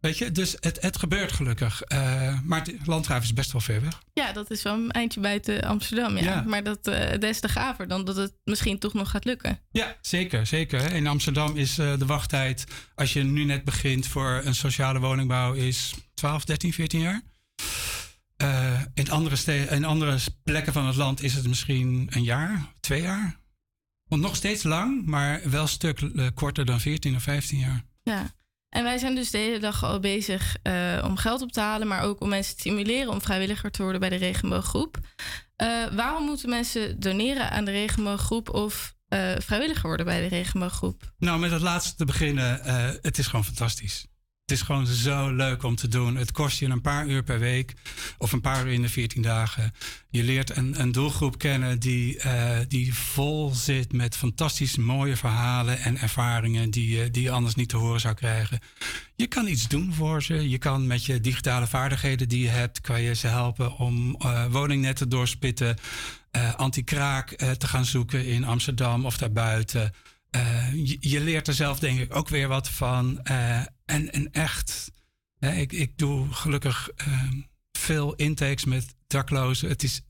Weet je, dus het, het gebeurt gelukkig. Eh, maar Landgraaf is best wel ver weg. Ja, dat is wel een eindje buiten Amsterdam. Ja. Ja. Maar dat des te gaver dan dat het misschien toch nog gaat lukken. Ja, zeker. zeker. In Amsterdam is de wachttijd, als je nu net begint voor een sociale woningbouw, is 12, 13, 14 jaar. Eh, in, andere in andere plekken van het land is het misschien een jaar, twee jaar. Want nog steeds lang, maar wel een stuk eh, korter dan 14 of 15 jaar. Ja. En wij zijn dus de hele dag al bezig eh, om geld op te halen, maar ook om mensen te stimuleren om vrijwilliger te worden bij de regenbooggroep. Waarom moeten mensen doneren aan de regenbooggroep of vrijwilliger worden bij de regenbooggroep? Nou, met het laatste te beginnen, het is gewoon fantastisch. Het is gewoon zo leuk om te doen. Het kost je een paar uur per week of een paar uur in de 14 dagen. Je leert een, een doelgroep kennen die, eh, die vol zit met fantastisch mooie verhalen en ervaringen die, die je anders niet te horen zou krijgen. Je kan iets doen voor ze. Je kan met je digitale vaardigheden die je hebt, kan je ze helpen om eh, woningnetten doorspitten, eh anti-kraak te gaan zoeken in Amsterdam of daarbuiten. Je, leert er zelf denk ik ook weer wat van. En, en echt, hè, ik, ik doe gelukkig eh, veel intakes met daklozen. Het is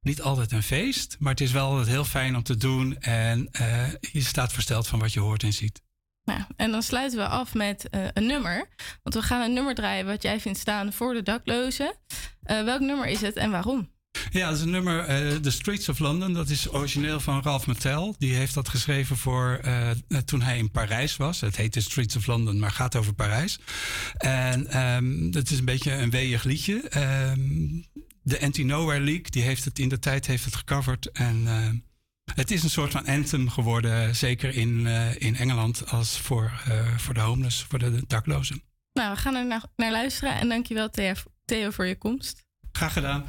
niet altijd een feest, maar het is wel heel fijn om te doen. En eh, je staat versteld van wat je hoort en ziet. Nou, en dan sluiten we af met eh, een nummer. Want we gaan een nummer draaien wat jij vindt staan voor de daklozen. Eh, welk nummer is het en waarom? Ja, dat is een nummer, eh, The Streets of London. Dat is origineel van Ralph Mattel. Die heeft dat geschreven voor eh, toen hij in Parijs was. Het heet The Streets of London, maar gaat over Parijs. En ehm dat is een beetje een weeig liedje. Ehm, de Anti-Nowhere League, die heeft het in de tijd heeft het gecoverd. En eh, het is een soort van anthem geworden, zeker in, in Engeland, als voor, voor de homeless, voor de daklozen. Nou, we gaan er naar, naar luisteren en dankjewel Theo, Theo voor je komst. Graag gedaan.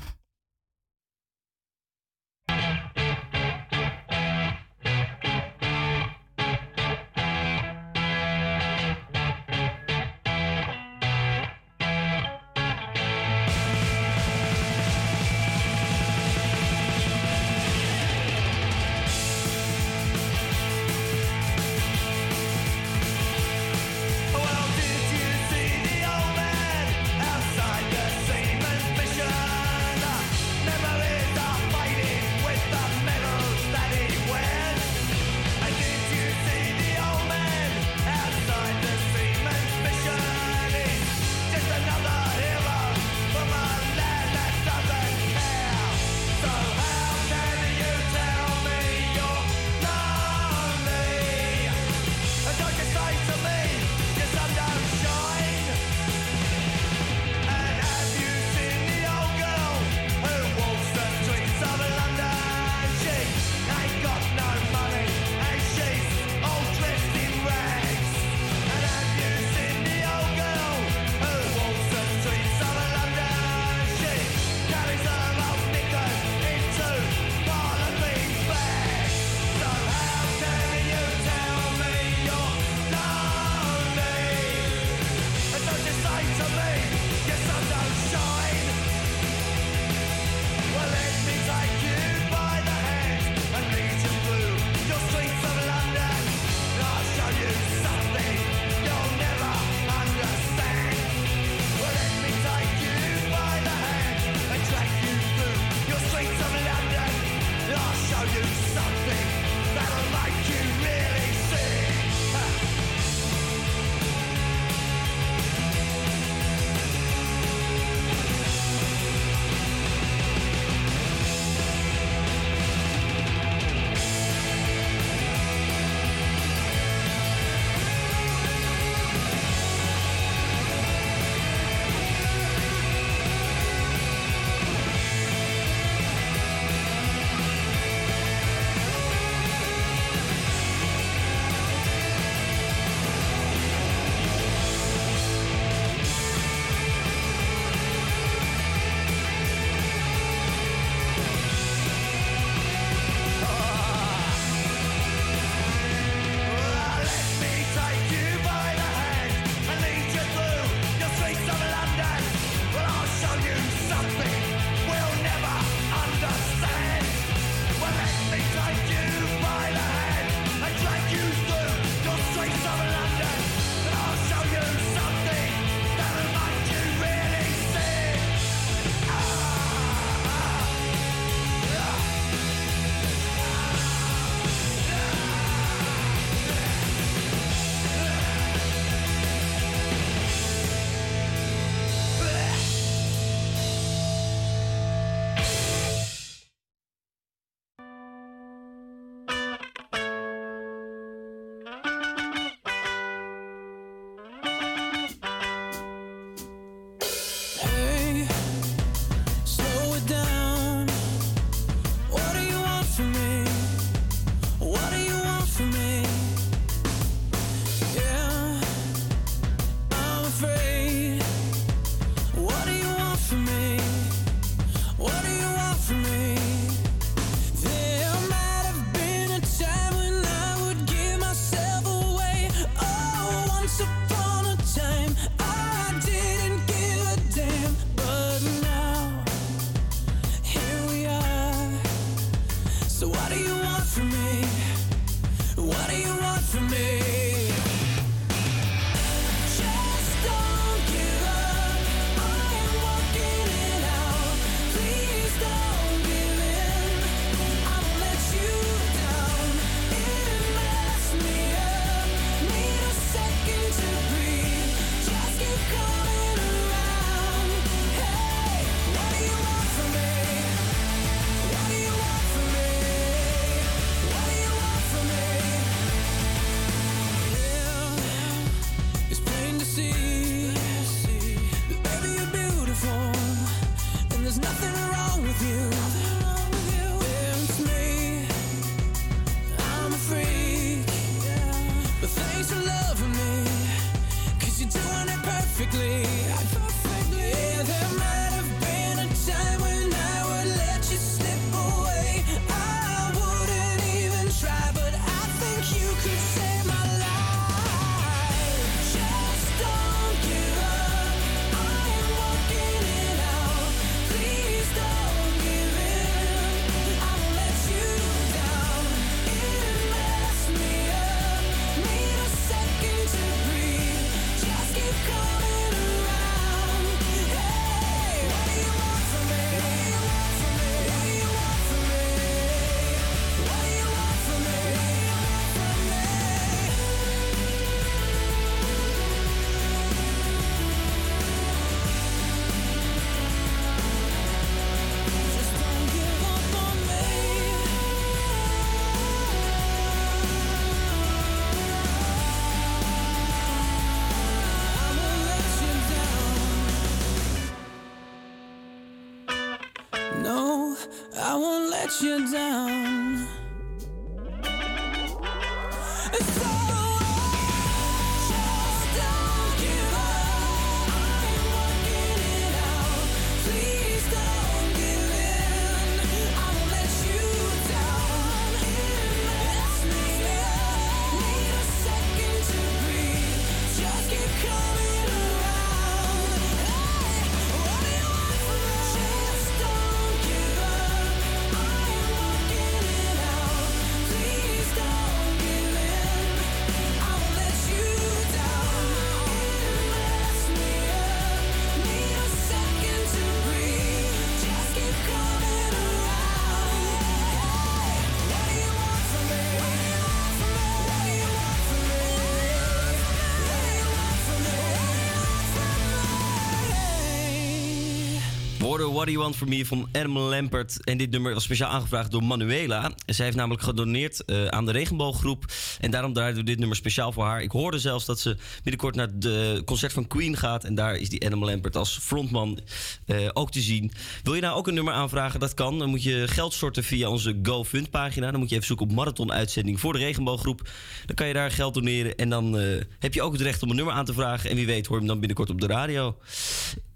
What Do You Want From Me van Adam Lampert. En dit nummer was speciaal aangevraagd door Manuela. Zij heeft namelijk gedoneerd eh, aan de regenbooggroep. En daarom draaiden we dit nummer speciaal voor haar. Ik hoorde zelfs dat ze binnenkort naar het concert van Queen gaat. En daar is die Adam Lampert als frontman eh, ook te zien. Wil je nou ook een nummer aanvragen? Dat kan. Dan moet je geld storten via onze GoFund pagina. Dan moet je even zoeken op marathon uitzending voor de regenbooggroep. Dan kan je daar geld doneren. En dan eh, heb je ook het recht om een nummer aan te vragen. En wie weet hoor je hem dan binnenkort op de radio.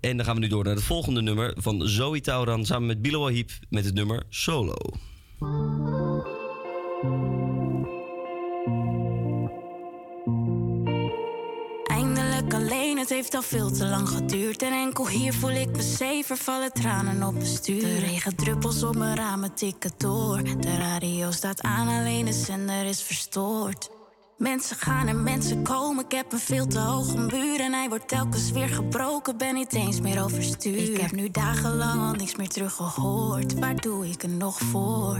En dan gaan we nu door naar het volgende nummer van Zoe Tauran samen met Bilo Wahib met het nummer Solo. Eindelijk alleen, het heeft al veel te lang geduurd. En enkel hier voel ik me zeven, vallen tranen op mijn stuur. De regendruppels op mijn ramen tikken door. De radio staat aan, alleen de zender is verstoord. Mensen gaan en mensen komen, ik heb een veel te hoge muur. En hij wordt telkens weer gebroken, ben niet eens meer overstuur. Ik heb nu dagenlang al niks meer teruggehoord. Waar doe ik het nog voor?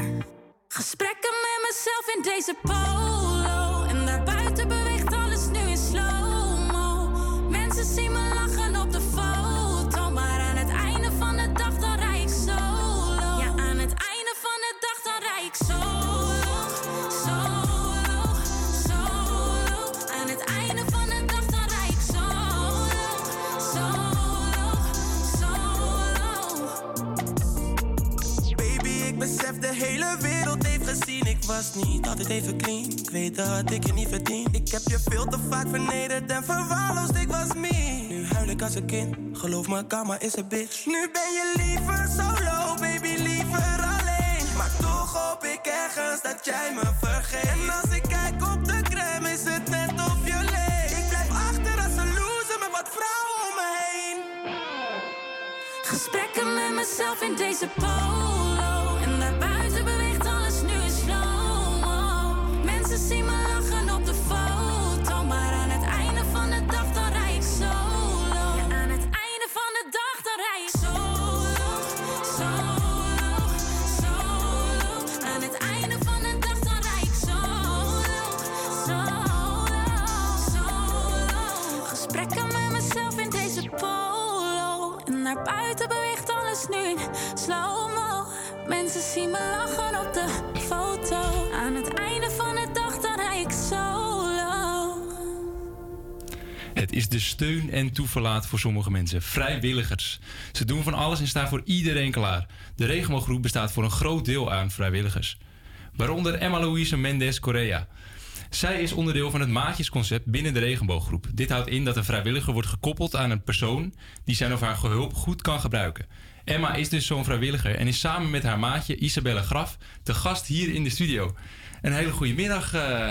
Gesprekken met mezelf in deze polo. En daarbuiten beweegt alles nu in slow-mo. Mensen zien me lachen op de foto. Hele wereld heeft gezien. Ik was niet altijd even clean. Ik weet dat ik je niet verdien. Ik heb je veel te vaak vernederd en verwaarloosd. Ik was me. Nu huil ik als een kind. Geloof me, karma is een bitch. Nu ben je liever solo, baby, liever alleen. Maar toch hoop ik ergens dat jij me vergeet. En als ik kijk op de crème, is het net of je leeft. Ik blijf achter als een loser met wat vrouwen om me heen. Gesprekken met mezelf in deze polo. Naar buiten beweegt alles nu in slow-mo. Mensen zien me lachen op de foto. Aan het einde van de dag dan rij ik solo. Het is de steun en toeverlaat voor sommige mensen. Vrijwilligers. Ze doen van alles en staan voor iedereen klaar. De regenbooggroep bestaat voor een groot deel aan vrijwilligers. Waaronder Emma Louise Mendes Correa. Zij is onderdeel van het maatjesconcept binnen de regenbooggroep. Dit houdt in dat een vrijwilliger wordt gekoppeld aan een persoon die zijn of haar hulp goed kan gebruiken. Emma is dus zo'n vrijwilliger en is samen met haar maatje Isabelle Graf te gast hier in de studio. Een hele goede middag, eh,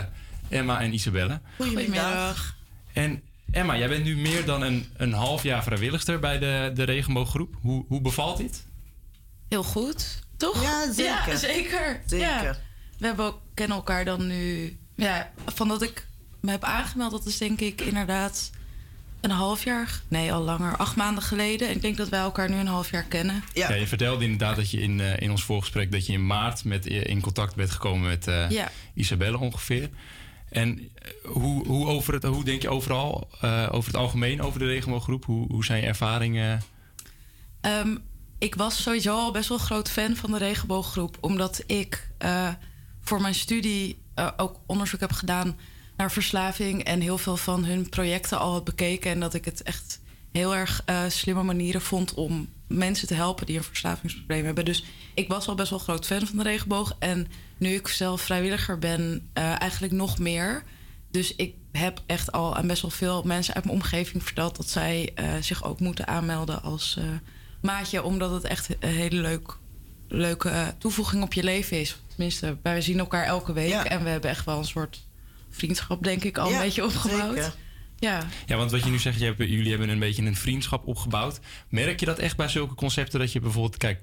Emma en Isabelle. Goedemiddag. En Emma, jij bent nu meer dan een, een half jaar vrijwilligster bij de, de regenbooggroep. Hoe, hoe bevalt dit? Heel goed, toch? Ja, zeker. Ja, zeker. Zeker. Ja. We hebben ook, kennen elkaar dan nu... Ja, van dat ik me heb aangemeld, dat is denk ik inderdaad een half jaar... Nee, al langer. Acht maanden geleden. En ik denk dat wij elkaar nu een half jaar kennen. Ja. je vertelde inderdaad dat je in, eh, in ons voorgesprek... dat je in maart met, in contact bent gekomen met eh, Ja. Isabelle ongeveer. En eh, hoe, hoe, over het, hoe denk je overal, eh, over het algemeen over de regenbooggroep? Hoe, hoe zijn je ervaringen? Ehm, ik was sowieso al best wel een groot fan van de regenbooggroep. Omdat ik eh, voor mijn studie eh, ook onderzoek heb gedaan naar verslaving. En heel veel van hun projecten al heb bekeken. En dat ik het echt heel erg eh, slimme manieren vond om mensen te helpen die een verslavingsprobleem hebben. Dus ik was al best wel groot fan van de regenboog. En nu ik zelf vrijwilliger ben, eh, eigenlijk nog meer. Dus ik heb echt al aan best wel veel mensen uit mijn omgeving verteld dat zij zich ook moeten aanmelden als maatje, omdat het echt een hele leuk, leuke toevoeging op je leven is. Tenminste, wij zien elkaar elke week en we hebben echt wel een soort vriendschap, denk ik, al Ja, een beetje opgebouwd. zeker. Ja. Ja, want wat je nu zegt, je hebt, jullie hebben een beetje een vriendschap opgebouwd. Merk je dat echt bij zulke concepten dat je bijvoorbeeld, kijk,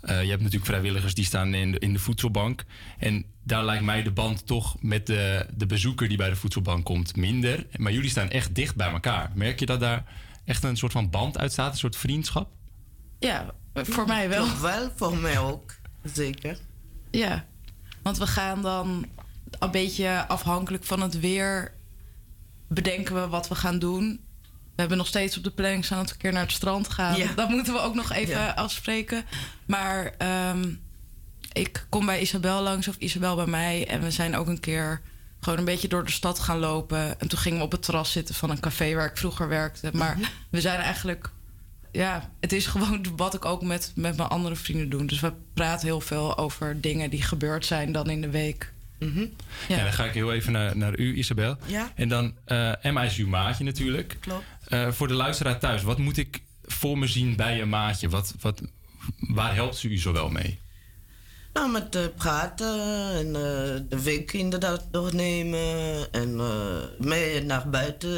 eh, je hebt natuurlijk vrijwilligers die staan in de, in de voedselbank. En daar lijkt mij de band toch met de, de bezoeker die bij de voedselbank komt minder. Maar jullie staan echt dicht bij elkaar. Merk je dat daar echt een soort van band uit staat, een soort vriendschap? Ja, voor mij wel. Toch wel, voor mij ook. Zeker. Ja, want we gaan dan een beetje afhankelijk van het weer bedenken we wat we gaan doen. we hebben nog steeds op de planning staan dat we een keer naar het strand gaan. Ja. Dat moeten we ook nog even Ja. afspreken. Maar ehm, ik kom bij Isabel langs of Isabel bij mij. En we zijn ook een keer gewoon een beetje door de stad gaan lopen. En toen gingen we op het terras zitten van een café waar ik vroeger werkte. Maar we zijn eigenlijk... Ja, het is gewoon wat ik ook met, met mijn andere vrienden doe. Dus we praten heel veel over dingen die gebeurd zijn dan in de week. Ja. dan ga ik heel even naar, naar u, Isabel. Ja. En dan, eh, Emma is uw maatje natuurlijk. Klopt. Eh, voor de luisteraar thuis, wat moet ik voor me zien bij een maatje? Wat, wat, waar helpt ze u zo wel mee? Nou, met eh, praten en eh, de week inderdaad doornemen en eh mee naar buiten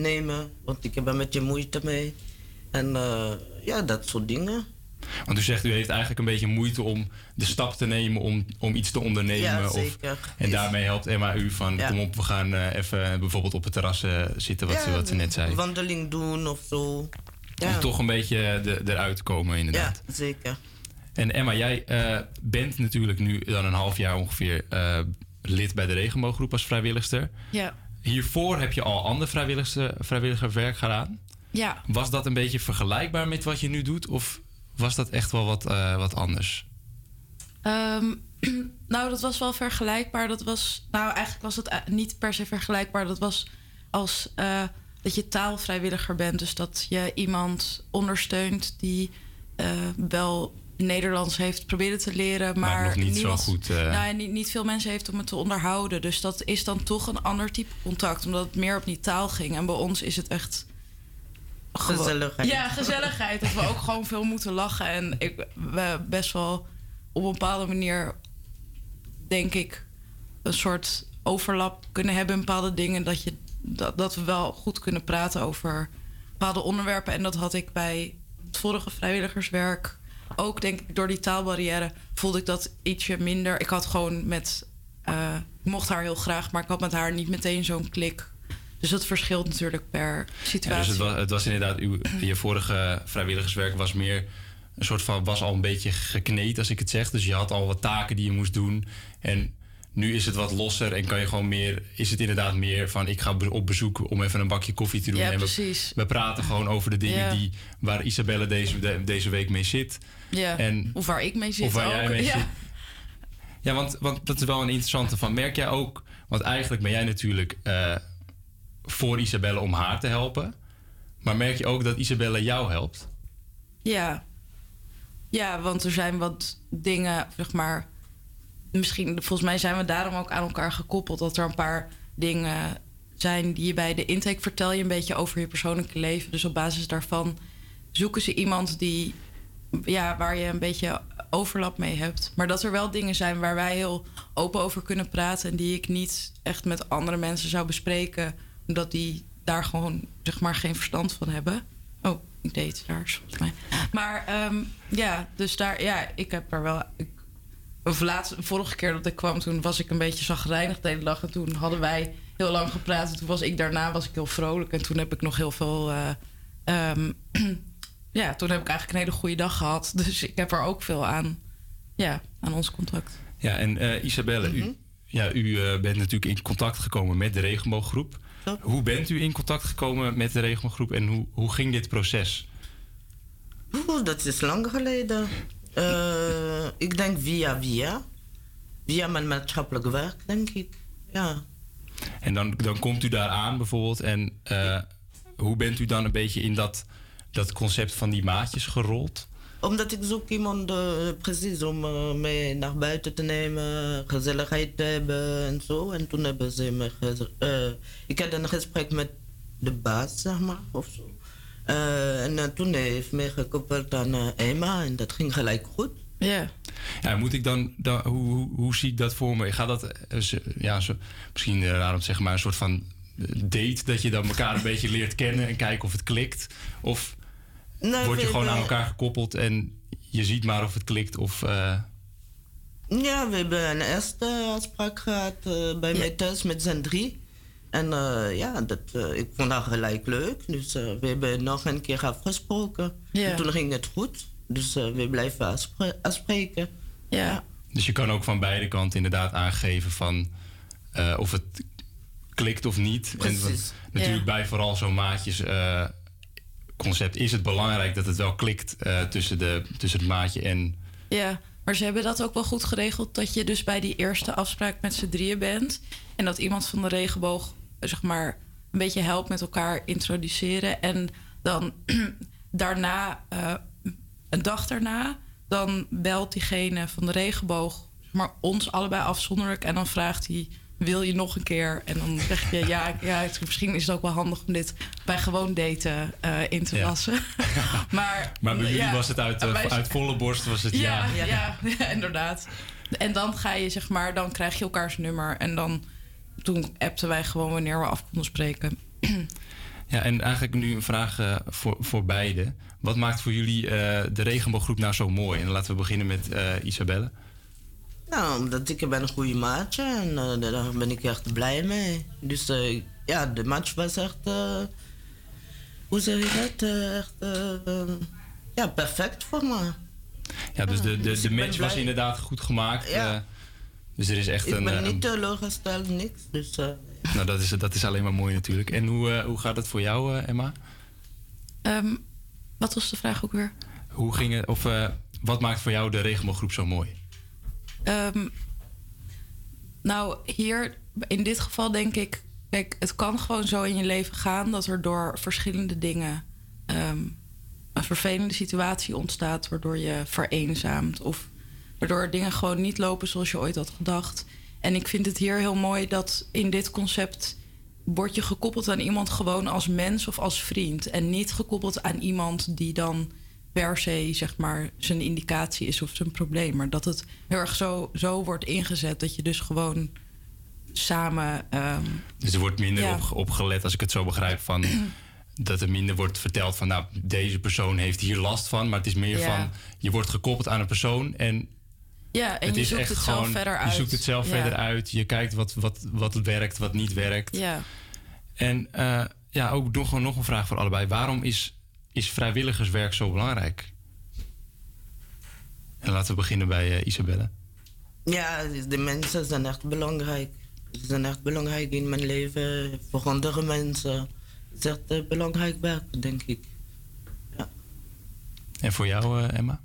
nemen, want ik heb er met je moeite mee. En eh, ja, dat soort dingen. Want u zegt, u heeft eigenlijk een beetje moeite om de stap te nemen om, om iets te ondernemen. Ja, Of, zeker. en daarmee helpt Emma u van, Ja. kom op, we gaan eh, even bijvoorbeeld op het terras eh, zitten, wat, ja, ze, wat ze net zei. Wandeling doen of zo. Ja, Om toch een beetje de, eruit te komen, inderdaad. ja zeker. En Emma, jij eh, bent natuurlijk nu dan een half jaar ongeveer eh, lid bij de regenbooggroep als vrijwilligster. Ja. Hiervoor heb je al ander vrijwilligster, vrijwilligerswerk gedaan. Ja. Was dat een beetje vergelijkbaar met wat je nu doet? Of was dat echt wel wat, eh, wat anders? Ehm, nou, dat was wel vergelijkbaar. Dat was, nou, eigenlijk was het eh, niet per se vergelijkbaar. Dat was als eh, dat je taalvrijwilliger bent. Dus dat je iemand ondersteunt die wel Nederlands heeft proberen te leren, maar, niet zo goed, eh. Nou, niet, niet veel mensen heeft om het te onderhouden. Dus dat is dan toch een ander type contact, omdat het meer op die taal ging. En bij ons is het echt Gezelligheid. Ja, gezelligheid. Dat we ook gewoon veel moeten lachen. En ik, we best wel op een bepaalde manier, denk ik, een soort overlap kunnen hebben in bepaalde dingen. Dat, je, dat, dat we wel goed kunnen praten over bepaalde onderwerpen. En dat had ik bij het vorige vrijwilligerswerk ook, denk ik, door die taalbarrière voelde ik dat ietsje minder. Ik had gewoon met, eh, ik mocht haar heel graag, maar ik had met haar niet meteen zo'n klik. Dus dat verschilt natuurlijk per Ja, situatie. dus het was, het was inderdaad, uw, je vorige vrijwilligerswerk was meer een soort van, was al een beetje gekneed als ik het zeg. Dus je had al wat taken die je moest doen. En nu is het wat losser en kan je gewoon meer, is het inderdaad meer van ik ga op bezoek om even een bakje koffie te doen. Ja, en we, precies. we praten gewoon over de dingen Ja. die, waar Isabelle deze, de- deze week mee zit. Ja, En, of waar ik mee zit of waar jij ook. mee ja. zit. Ja, want, want dat is wel een interessante van. Merk jij ook, want eigenlijk ben jij natuurlijk eh, voor Isabelle om haar te helpen. Maar merk je ook dat Isabelle jou helpt? Ja. Ja, want er zijn wat dingen, zeg maar. Misschien, volgens mij zijn we daarom ook aan elkaar gekoppeld. Dat er een paar dingen zijn die je bij de intake vertel je een beetje over je persoonlijke leven. Dus op basis daarvan zoeken ze iemand die, ja, waar je een beetje overlap mee hebt. Maar dat er wel dingen zijn waar wij heel open over kunnen praten. En die ik niet echt met andere mensen zou bespreken. Omdat die daar gewoon, zeg maar, geen verstand van hebben. Oh, ik deed het daar volgens mij. Maar ehm, ja, dus daar, ja, ik heb er wel. Ik, of laatst, vorige keer dat ik kwam, toen was ik een beetje zagrijnig de hele dag. En toen hadden wij heel lang gepraat. En toen was ik daarna was ik heel vrolijk. En toen heb ik nog heel veel. eh, ehm, ja, toen heb ik eigenlijk een hele goede dag gehad. Dus ik heb er ook veel aan. Ja, aan ons contact. Ja, en eh, Isabelle, u, ja, u eh, bent natuurlijk in contact gekomen met de regenbooggroep. Hoe bent u in contact gekomen met de regenbooggroep en hoe, hoe ging dit proces? Oeh, dat is lang geleden. Eh, ik denk via via. Via mijn maatschappelijk werk, denk ik. Ja. En dan, dan komt u daar aan bijvoorbeeld. En eh, hoe bent u dan een beetje in dat, dat concept van die maatjes gerold? Omdat ik zoek iemand eh, precies om eh, mee naar buiten te nemen, gezelligheid te hebben en zo. En toen hebben ze me. eh, ik had een gesprek met de baas, zeg maar, of zo. Eh, en toen heeft mij gekoppeld aan Emma en dat ging gelijk goed. Ja. Ja, moet ik dan, dan hoe, hoe, hoe zie ik dat voor me? Gaat dat, ja, zo, misschien raar om te zeggen, maar een soort van date dat je dan elkaar een beetje leert kennen en kijken of het klikt? Of Nee, word je gewoon aan elkaar gekoppeld en je ziet maar of het klikt? Of, eh, Ja, we hebben een eerste afspraak gehad eh, bij mij thuis met z'n drie. En eh, ja, dat, eh, ik vond dat gelijk leuk. Dus eh, we hebben nog een keer afgesproken. Ja. En toen ging het goed. Dus eh, we blijven afspre- afspreken. Ja. Dus je kan ook van beide kanten inderdaad aangeven van eh, of het klikt of niet. En Precies. natuurlijk bij vooral zo'n maatjes eh, concept is het belangrijk dat het wel klikt eh, tussen, de, tussen het maatje en... Ja, maar ze hebben dat ook wel goed geregeld. Dat je dus bij die eerste afspraak met z'n drieën bent. En dat iemand van de regenboog, eh, zeg maar, een beetje helpt met elkaar introduceren. En dan daarna, eh, een dag daarna, dan belt diegene van de regenboog, maar, ons allebei afzonderlijk. En dan vraagt hij. Wil je nog een keer? En dan zeg je ja, ja het- misschien is het ook wel handig om dit bij gewoon daten eh, in te Ja. lassen. maar, Maar bij jullie ja, was het uit, eh, uit volle borst was het ja. ja, ja. ja, inderdaad. En dan ga je, zeg maar, dan krijg je elkaars nummer. En dan, toen appten wij gewoon wanneer we af konden spreken. Ja, en eigenlijk nu een vraag eh, voor, voor beide. Wat maakt voor jullie de regenbooggroep nou zo mooi? En laten we beginnen met Isabelle. Nou, omdat ik ben een goede maatje en eh, daar ben ik echt blij mee. Dus eh, ja, de match was echt, eh, hoe zeg je dat, Eh, echt, ja, perfect voor me. Ja, dus de, de, dus de ik ben match was inderdaad goed gemaakt. Ja. eh, dus er is echt ik een... ben eh, niet teleurgesteld, niks. Dus eh, nou, dat is, dat is alleen maar mooi natuurlijk. En hoe, eh, hoe gaat het voor jou, eh, Emma? Ehm, wat was de vraag ook weer? Hoe ging het, of eh, wat maakt voor jou de regenbooggroep zo mooi? Ehm, nou, hier in dit geval denk ik, kijk, het kan gewoon zo in je leven gaan dat er door verschillende dingen ehm, een vervelende situatie ontstaat, waardoor je vereenzaamt of waardoor dingen gewoon niet lopen zoals je ooit had gedacht. En ik vind het hier heel mooi dat in dit concept word je gekoppeld aan iemand gewoon als mens of als vriend en niet gekoppeld aan iemand die dan per se zeg maar zijn indicatie is of zijn probleem, maar dat het heel erg zo, zo wordt ingezet dat je dus gewoon samen ehm, Dus er wordt minder Ja. op, op gelet, als ik het zo begrijp, van dat er minder wordt verteld van, nou, deze persoon heeft hier last van. Maar het is meer Ja. van, je wordt gekoppeld aan een persoon en ja en je zoekt het zelf verder uit. Je zoekt het zelf Ja. verder uit. Je kijkt wat, wat, wat werkt, wat niet werkt. Ja. En eh, ja, ook nog, gewoon nog een vraag voor allebei. Waarom is, is vrijwilligerswerk zo belangrijk? En laten we beginnen bij eh, Isabelle. ja, de mensen zijn echt belangrijk. Ze zijn echt belangrijk in mijn leven, voor andere mensen. Het is echt eh, belangrijk werk, denk ik. En voor jou, eh, Emma?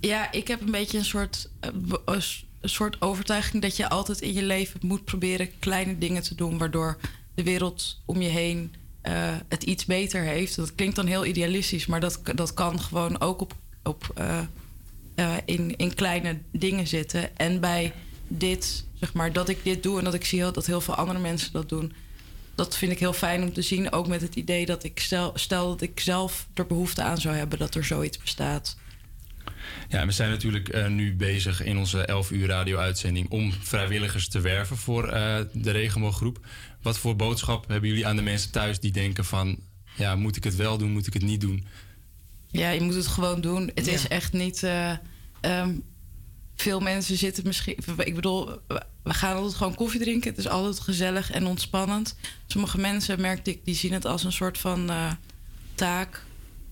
Ja, ik heb een beetje een soort, een soort overtuiging dat je altijd in je leven moet proberen kleine dingen te doen, waardoor de wereld om je heen eh, het iets beter heeft. Dat klinkt dan heel idealistisch, maar dat, dat kan gewoon ook op, op, eh, eh, in, in kleine dingen zitten. En bij dit, zeg maar, dat ik dit doe en dat ik zie dat heel veel andere mensen dat doen. Dat vind ik heel fijn om te zien. Ook met het idee dat ik stel, stel dat ik zelf er behoefte aan zou hebben dat er zoiets bestaat. Ja, we zijn natuurlijk nu bezig in onze 11 uur radio-uitzending om vrijwilligers te werven voor de regenbooggroep. Wat voor boodschap hebben jullie aan de mensen thuis die denken van, ja, moet ik het wel doen, moet ik het niet doen? Ja, je moet het gewoon doen. Het Ja. is echt niet. eh, ehm, veel mensen zitten misschien. Ik bedoel, we- we gaan altijd gewoon koffie drinken. Het is altijd gezellig en ontspannend. Sommige mensen, merkte ik, die zien het als een soort van eh, taak.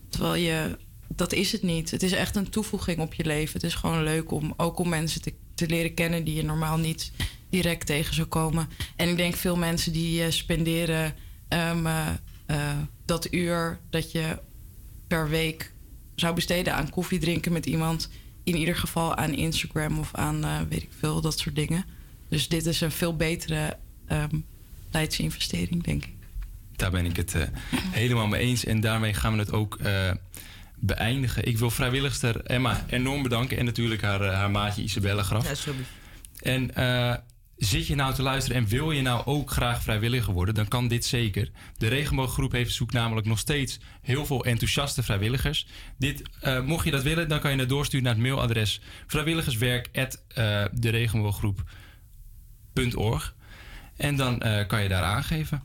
Terwijl je. Dat is het niet. Het is echt een toevoeging op je leven. Het is gewoon leuk om ook om mensen te, te leren kennen die je normaal niet direct tegen zou komen. En ik denk veel mensen die eh, spenderen ehm, eh, eh, dat uur dat je per week zou besteden aan koffie drinken met iemand. In ieder geval aan Instagram of aan eh, weet ik veel, dat soort dingen. Dus dit is een veel betere ehm tijdsinvestering, denk ik. Daar ben ik het helemaal mee eens. En daarmee gaan we het ook eh, beëindigen. Ik wil vrijwilligster Emma enorm bedanken. En natuurlijk haar, haar maatje Isabelle Graf. Ja, alsjeblieft. En eh, zit je nou te luisteren en wil je nou ook graag vrijwilliger worden, dan kan dit zeker. De Regenbooggroep heeft zoekt namelijk nog steeds heel veel enthousiaste vrijwilligers. Dit, eh, mocht je dat willen, dan kan je het doorsturen naar het mailadres vrijwilligerswerk.deregenbooggroep.org. En dan eh, kan je daar aangeven.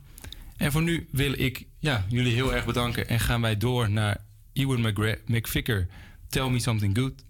En voor nu wil ik ja, jullie heel erg bedanken en gaan wij door naar Ewan McVicker. Tell me something good.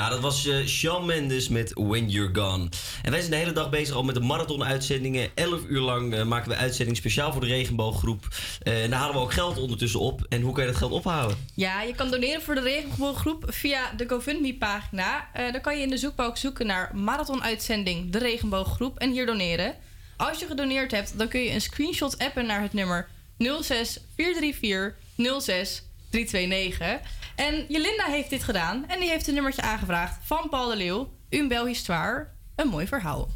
Ja, dat was uh, Shawn Mendes met When You're Gone. En wij zijn de hele dag bezig al met de marathon-uitzendingen. Elf uur lang eh, maken we uitzending speciaal voor de regenbooggroep. Eh, en daar halen we ook geld ondertussen op. En hoe kan je dat geld ophalen? Ja, je kan doneren voor de regenbooggroep via de GoFundMe-pagina. dan kan je in de zoekbalk zoeken naar marathon-uitzending de regenbooggroep en hier doneren. Als je gedoneerd hebt, dan kun je een screenshot appen naar het nummer 06 434 06 329. En Jelinda heeft dit gedaan en die heeft een nummertje aangevraagd van Paul de Leeuw. Un belle histoire, een mooi verhaal.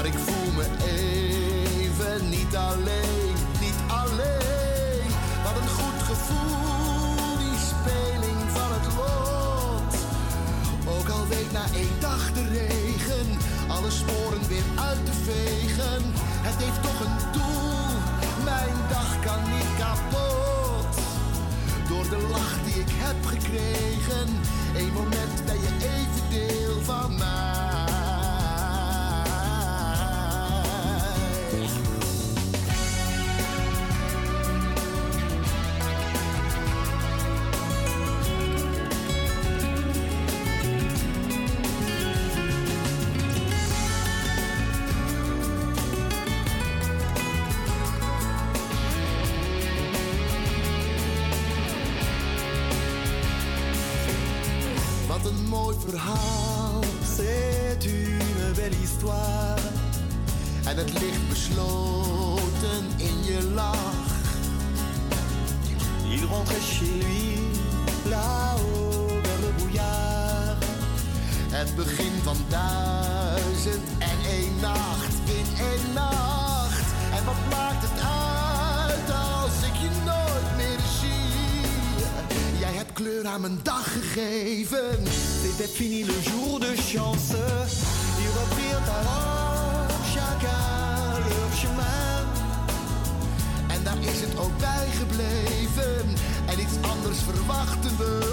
Maar ik voel me even niet alleen, niet alleen. Wat een goed gevoel, die speling van het lot. Ook al weet na één dag de regen, alle sporen weer uit te vegen. Het heeft toch een doel, mijn dag kan niet kapot. Door de lach die ik heb gekregen, één moment ben je even deel van mij. En het ligt besloten in je lach. Il rentrait chez lui, là-haut vers le brouillard. Het begin van duizend en één nacht in één nacht. En wat maakt het uit als ik je nooit meer zie? Jij hebt kleur aan mijn dag gegeven. C'était fini le jour de chance. Ils reprirent alors is het ook bij gebleven. En iets anders verwachten we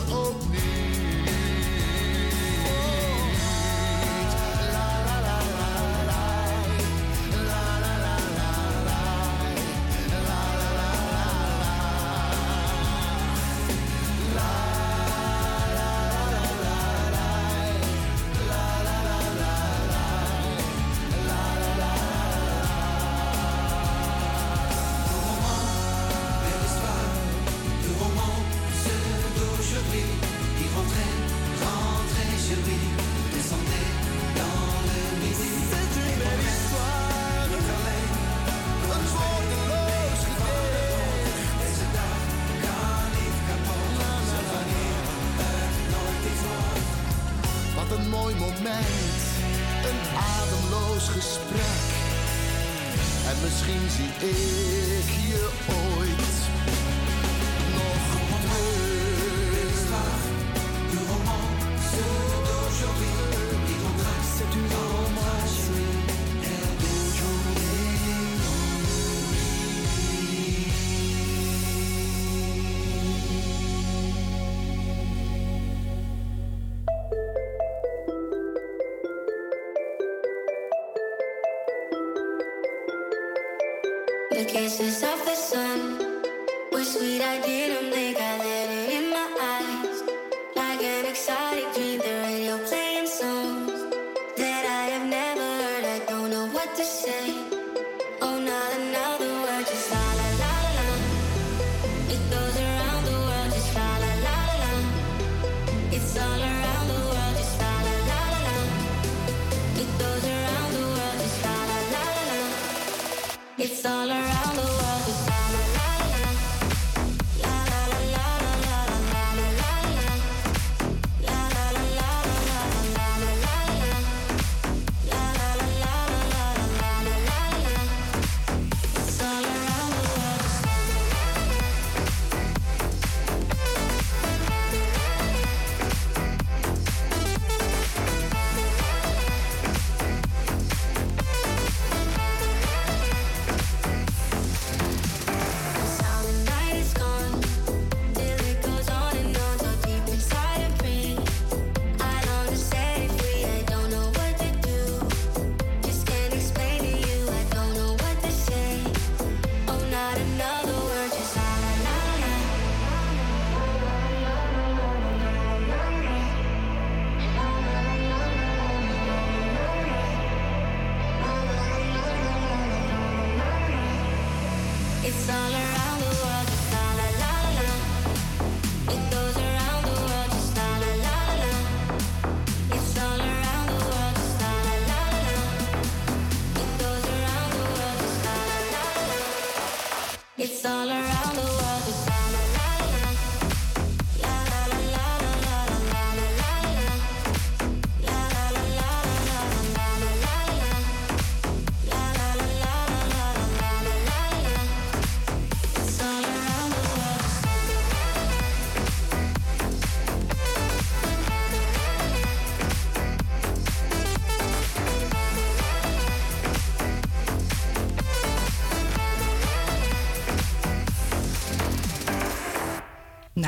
The kisses of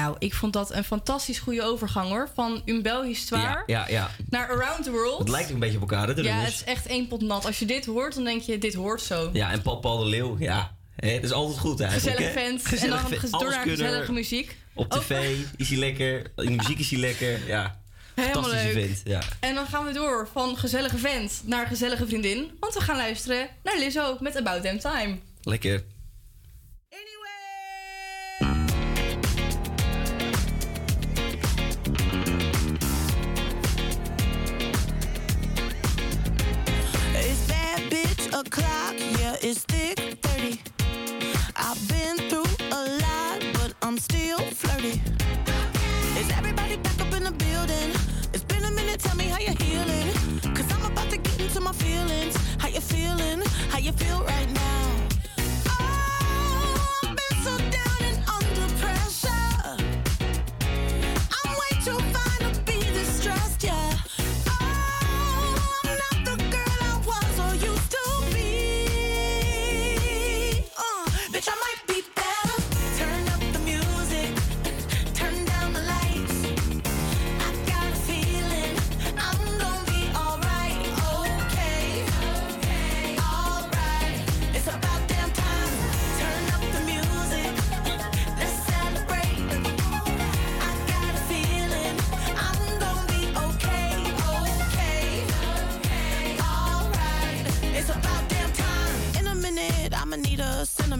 Nou, ik vond dat een fantastisch goede overgang hoor. Van Un Belle Histoire Ja, ja, ja. naar Around the World. Het lijkt een beetje op elkaar, hè, ja, het is echt één pot nat. Als je dit hoort, dan denk je, dit hoort zo. Ja, en Paul Paul de Leeuw, ja. Dat is altijd goed eigenlijk. Gezellig hè? vent. Gezellig en dan door naar gezellige muziek. Op tv is hij lekker, in de muziek is hij lekker. Ja, Helemaal fantastische leuk. vent. Ja. En dan gaan we door van gezellige vent naar gezellige vriendin. Want we gaan luisteren naar Lizzo met About Them Time. Lekker. O'clock, yeah, it's thick 30. I've been through a lot, but I'm still flirty. Is everybody back up in the building? It's been a minute, tell me how you're healing. Cause I'm about to get into my feelings. How you feeling? How you feel right now?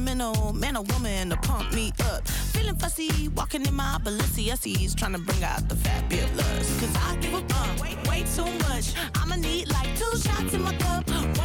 Sentimental man or woman to pump me up. Feeling fussy, walking in my Balenciennes, trying to bring out the fabulous. Cause I give a way, way too much. I'ma need like two shots in my cup.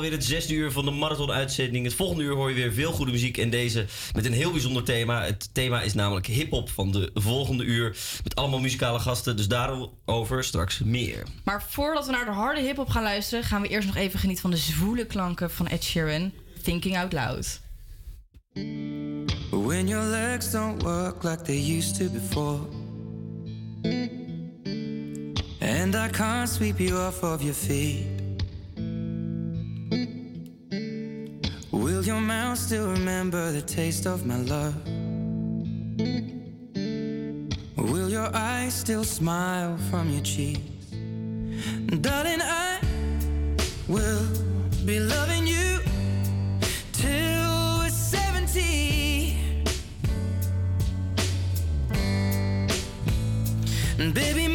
Alweer het zesde uur van de marathon-uitzending. Het volgende uur hoor je weer veel goede muziek. En deze met een heel bijzonder thema. Het thema is namelijk hip-hop van de volgende uur. Met allemaal muzikale gasten. Dus daarover straks meer. Maar voordat we naar de harde hip-hop gaan luisteren, gaan we eerst nog even genieten van de zwoele klanken van Ed Sheeran. Thinking Out Loud. When your legs don't work like they used to before. And I can't sweep you off of your feet. Will your mouth still remember the taste of my love? Will your eyes still smile from your cheeks? Darling, I will be loving you till we're 70. And baby,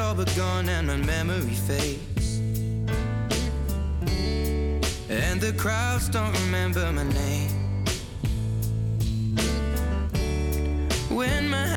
All but gone, and my memory fades. And the crowds don't remember my name. When my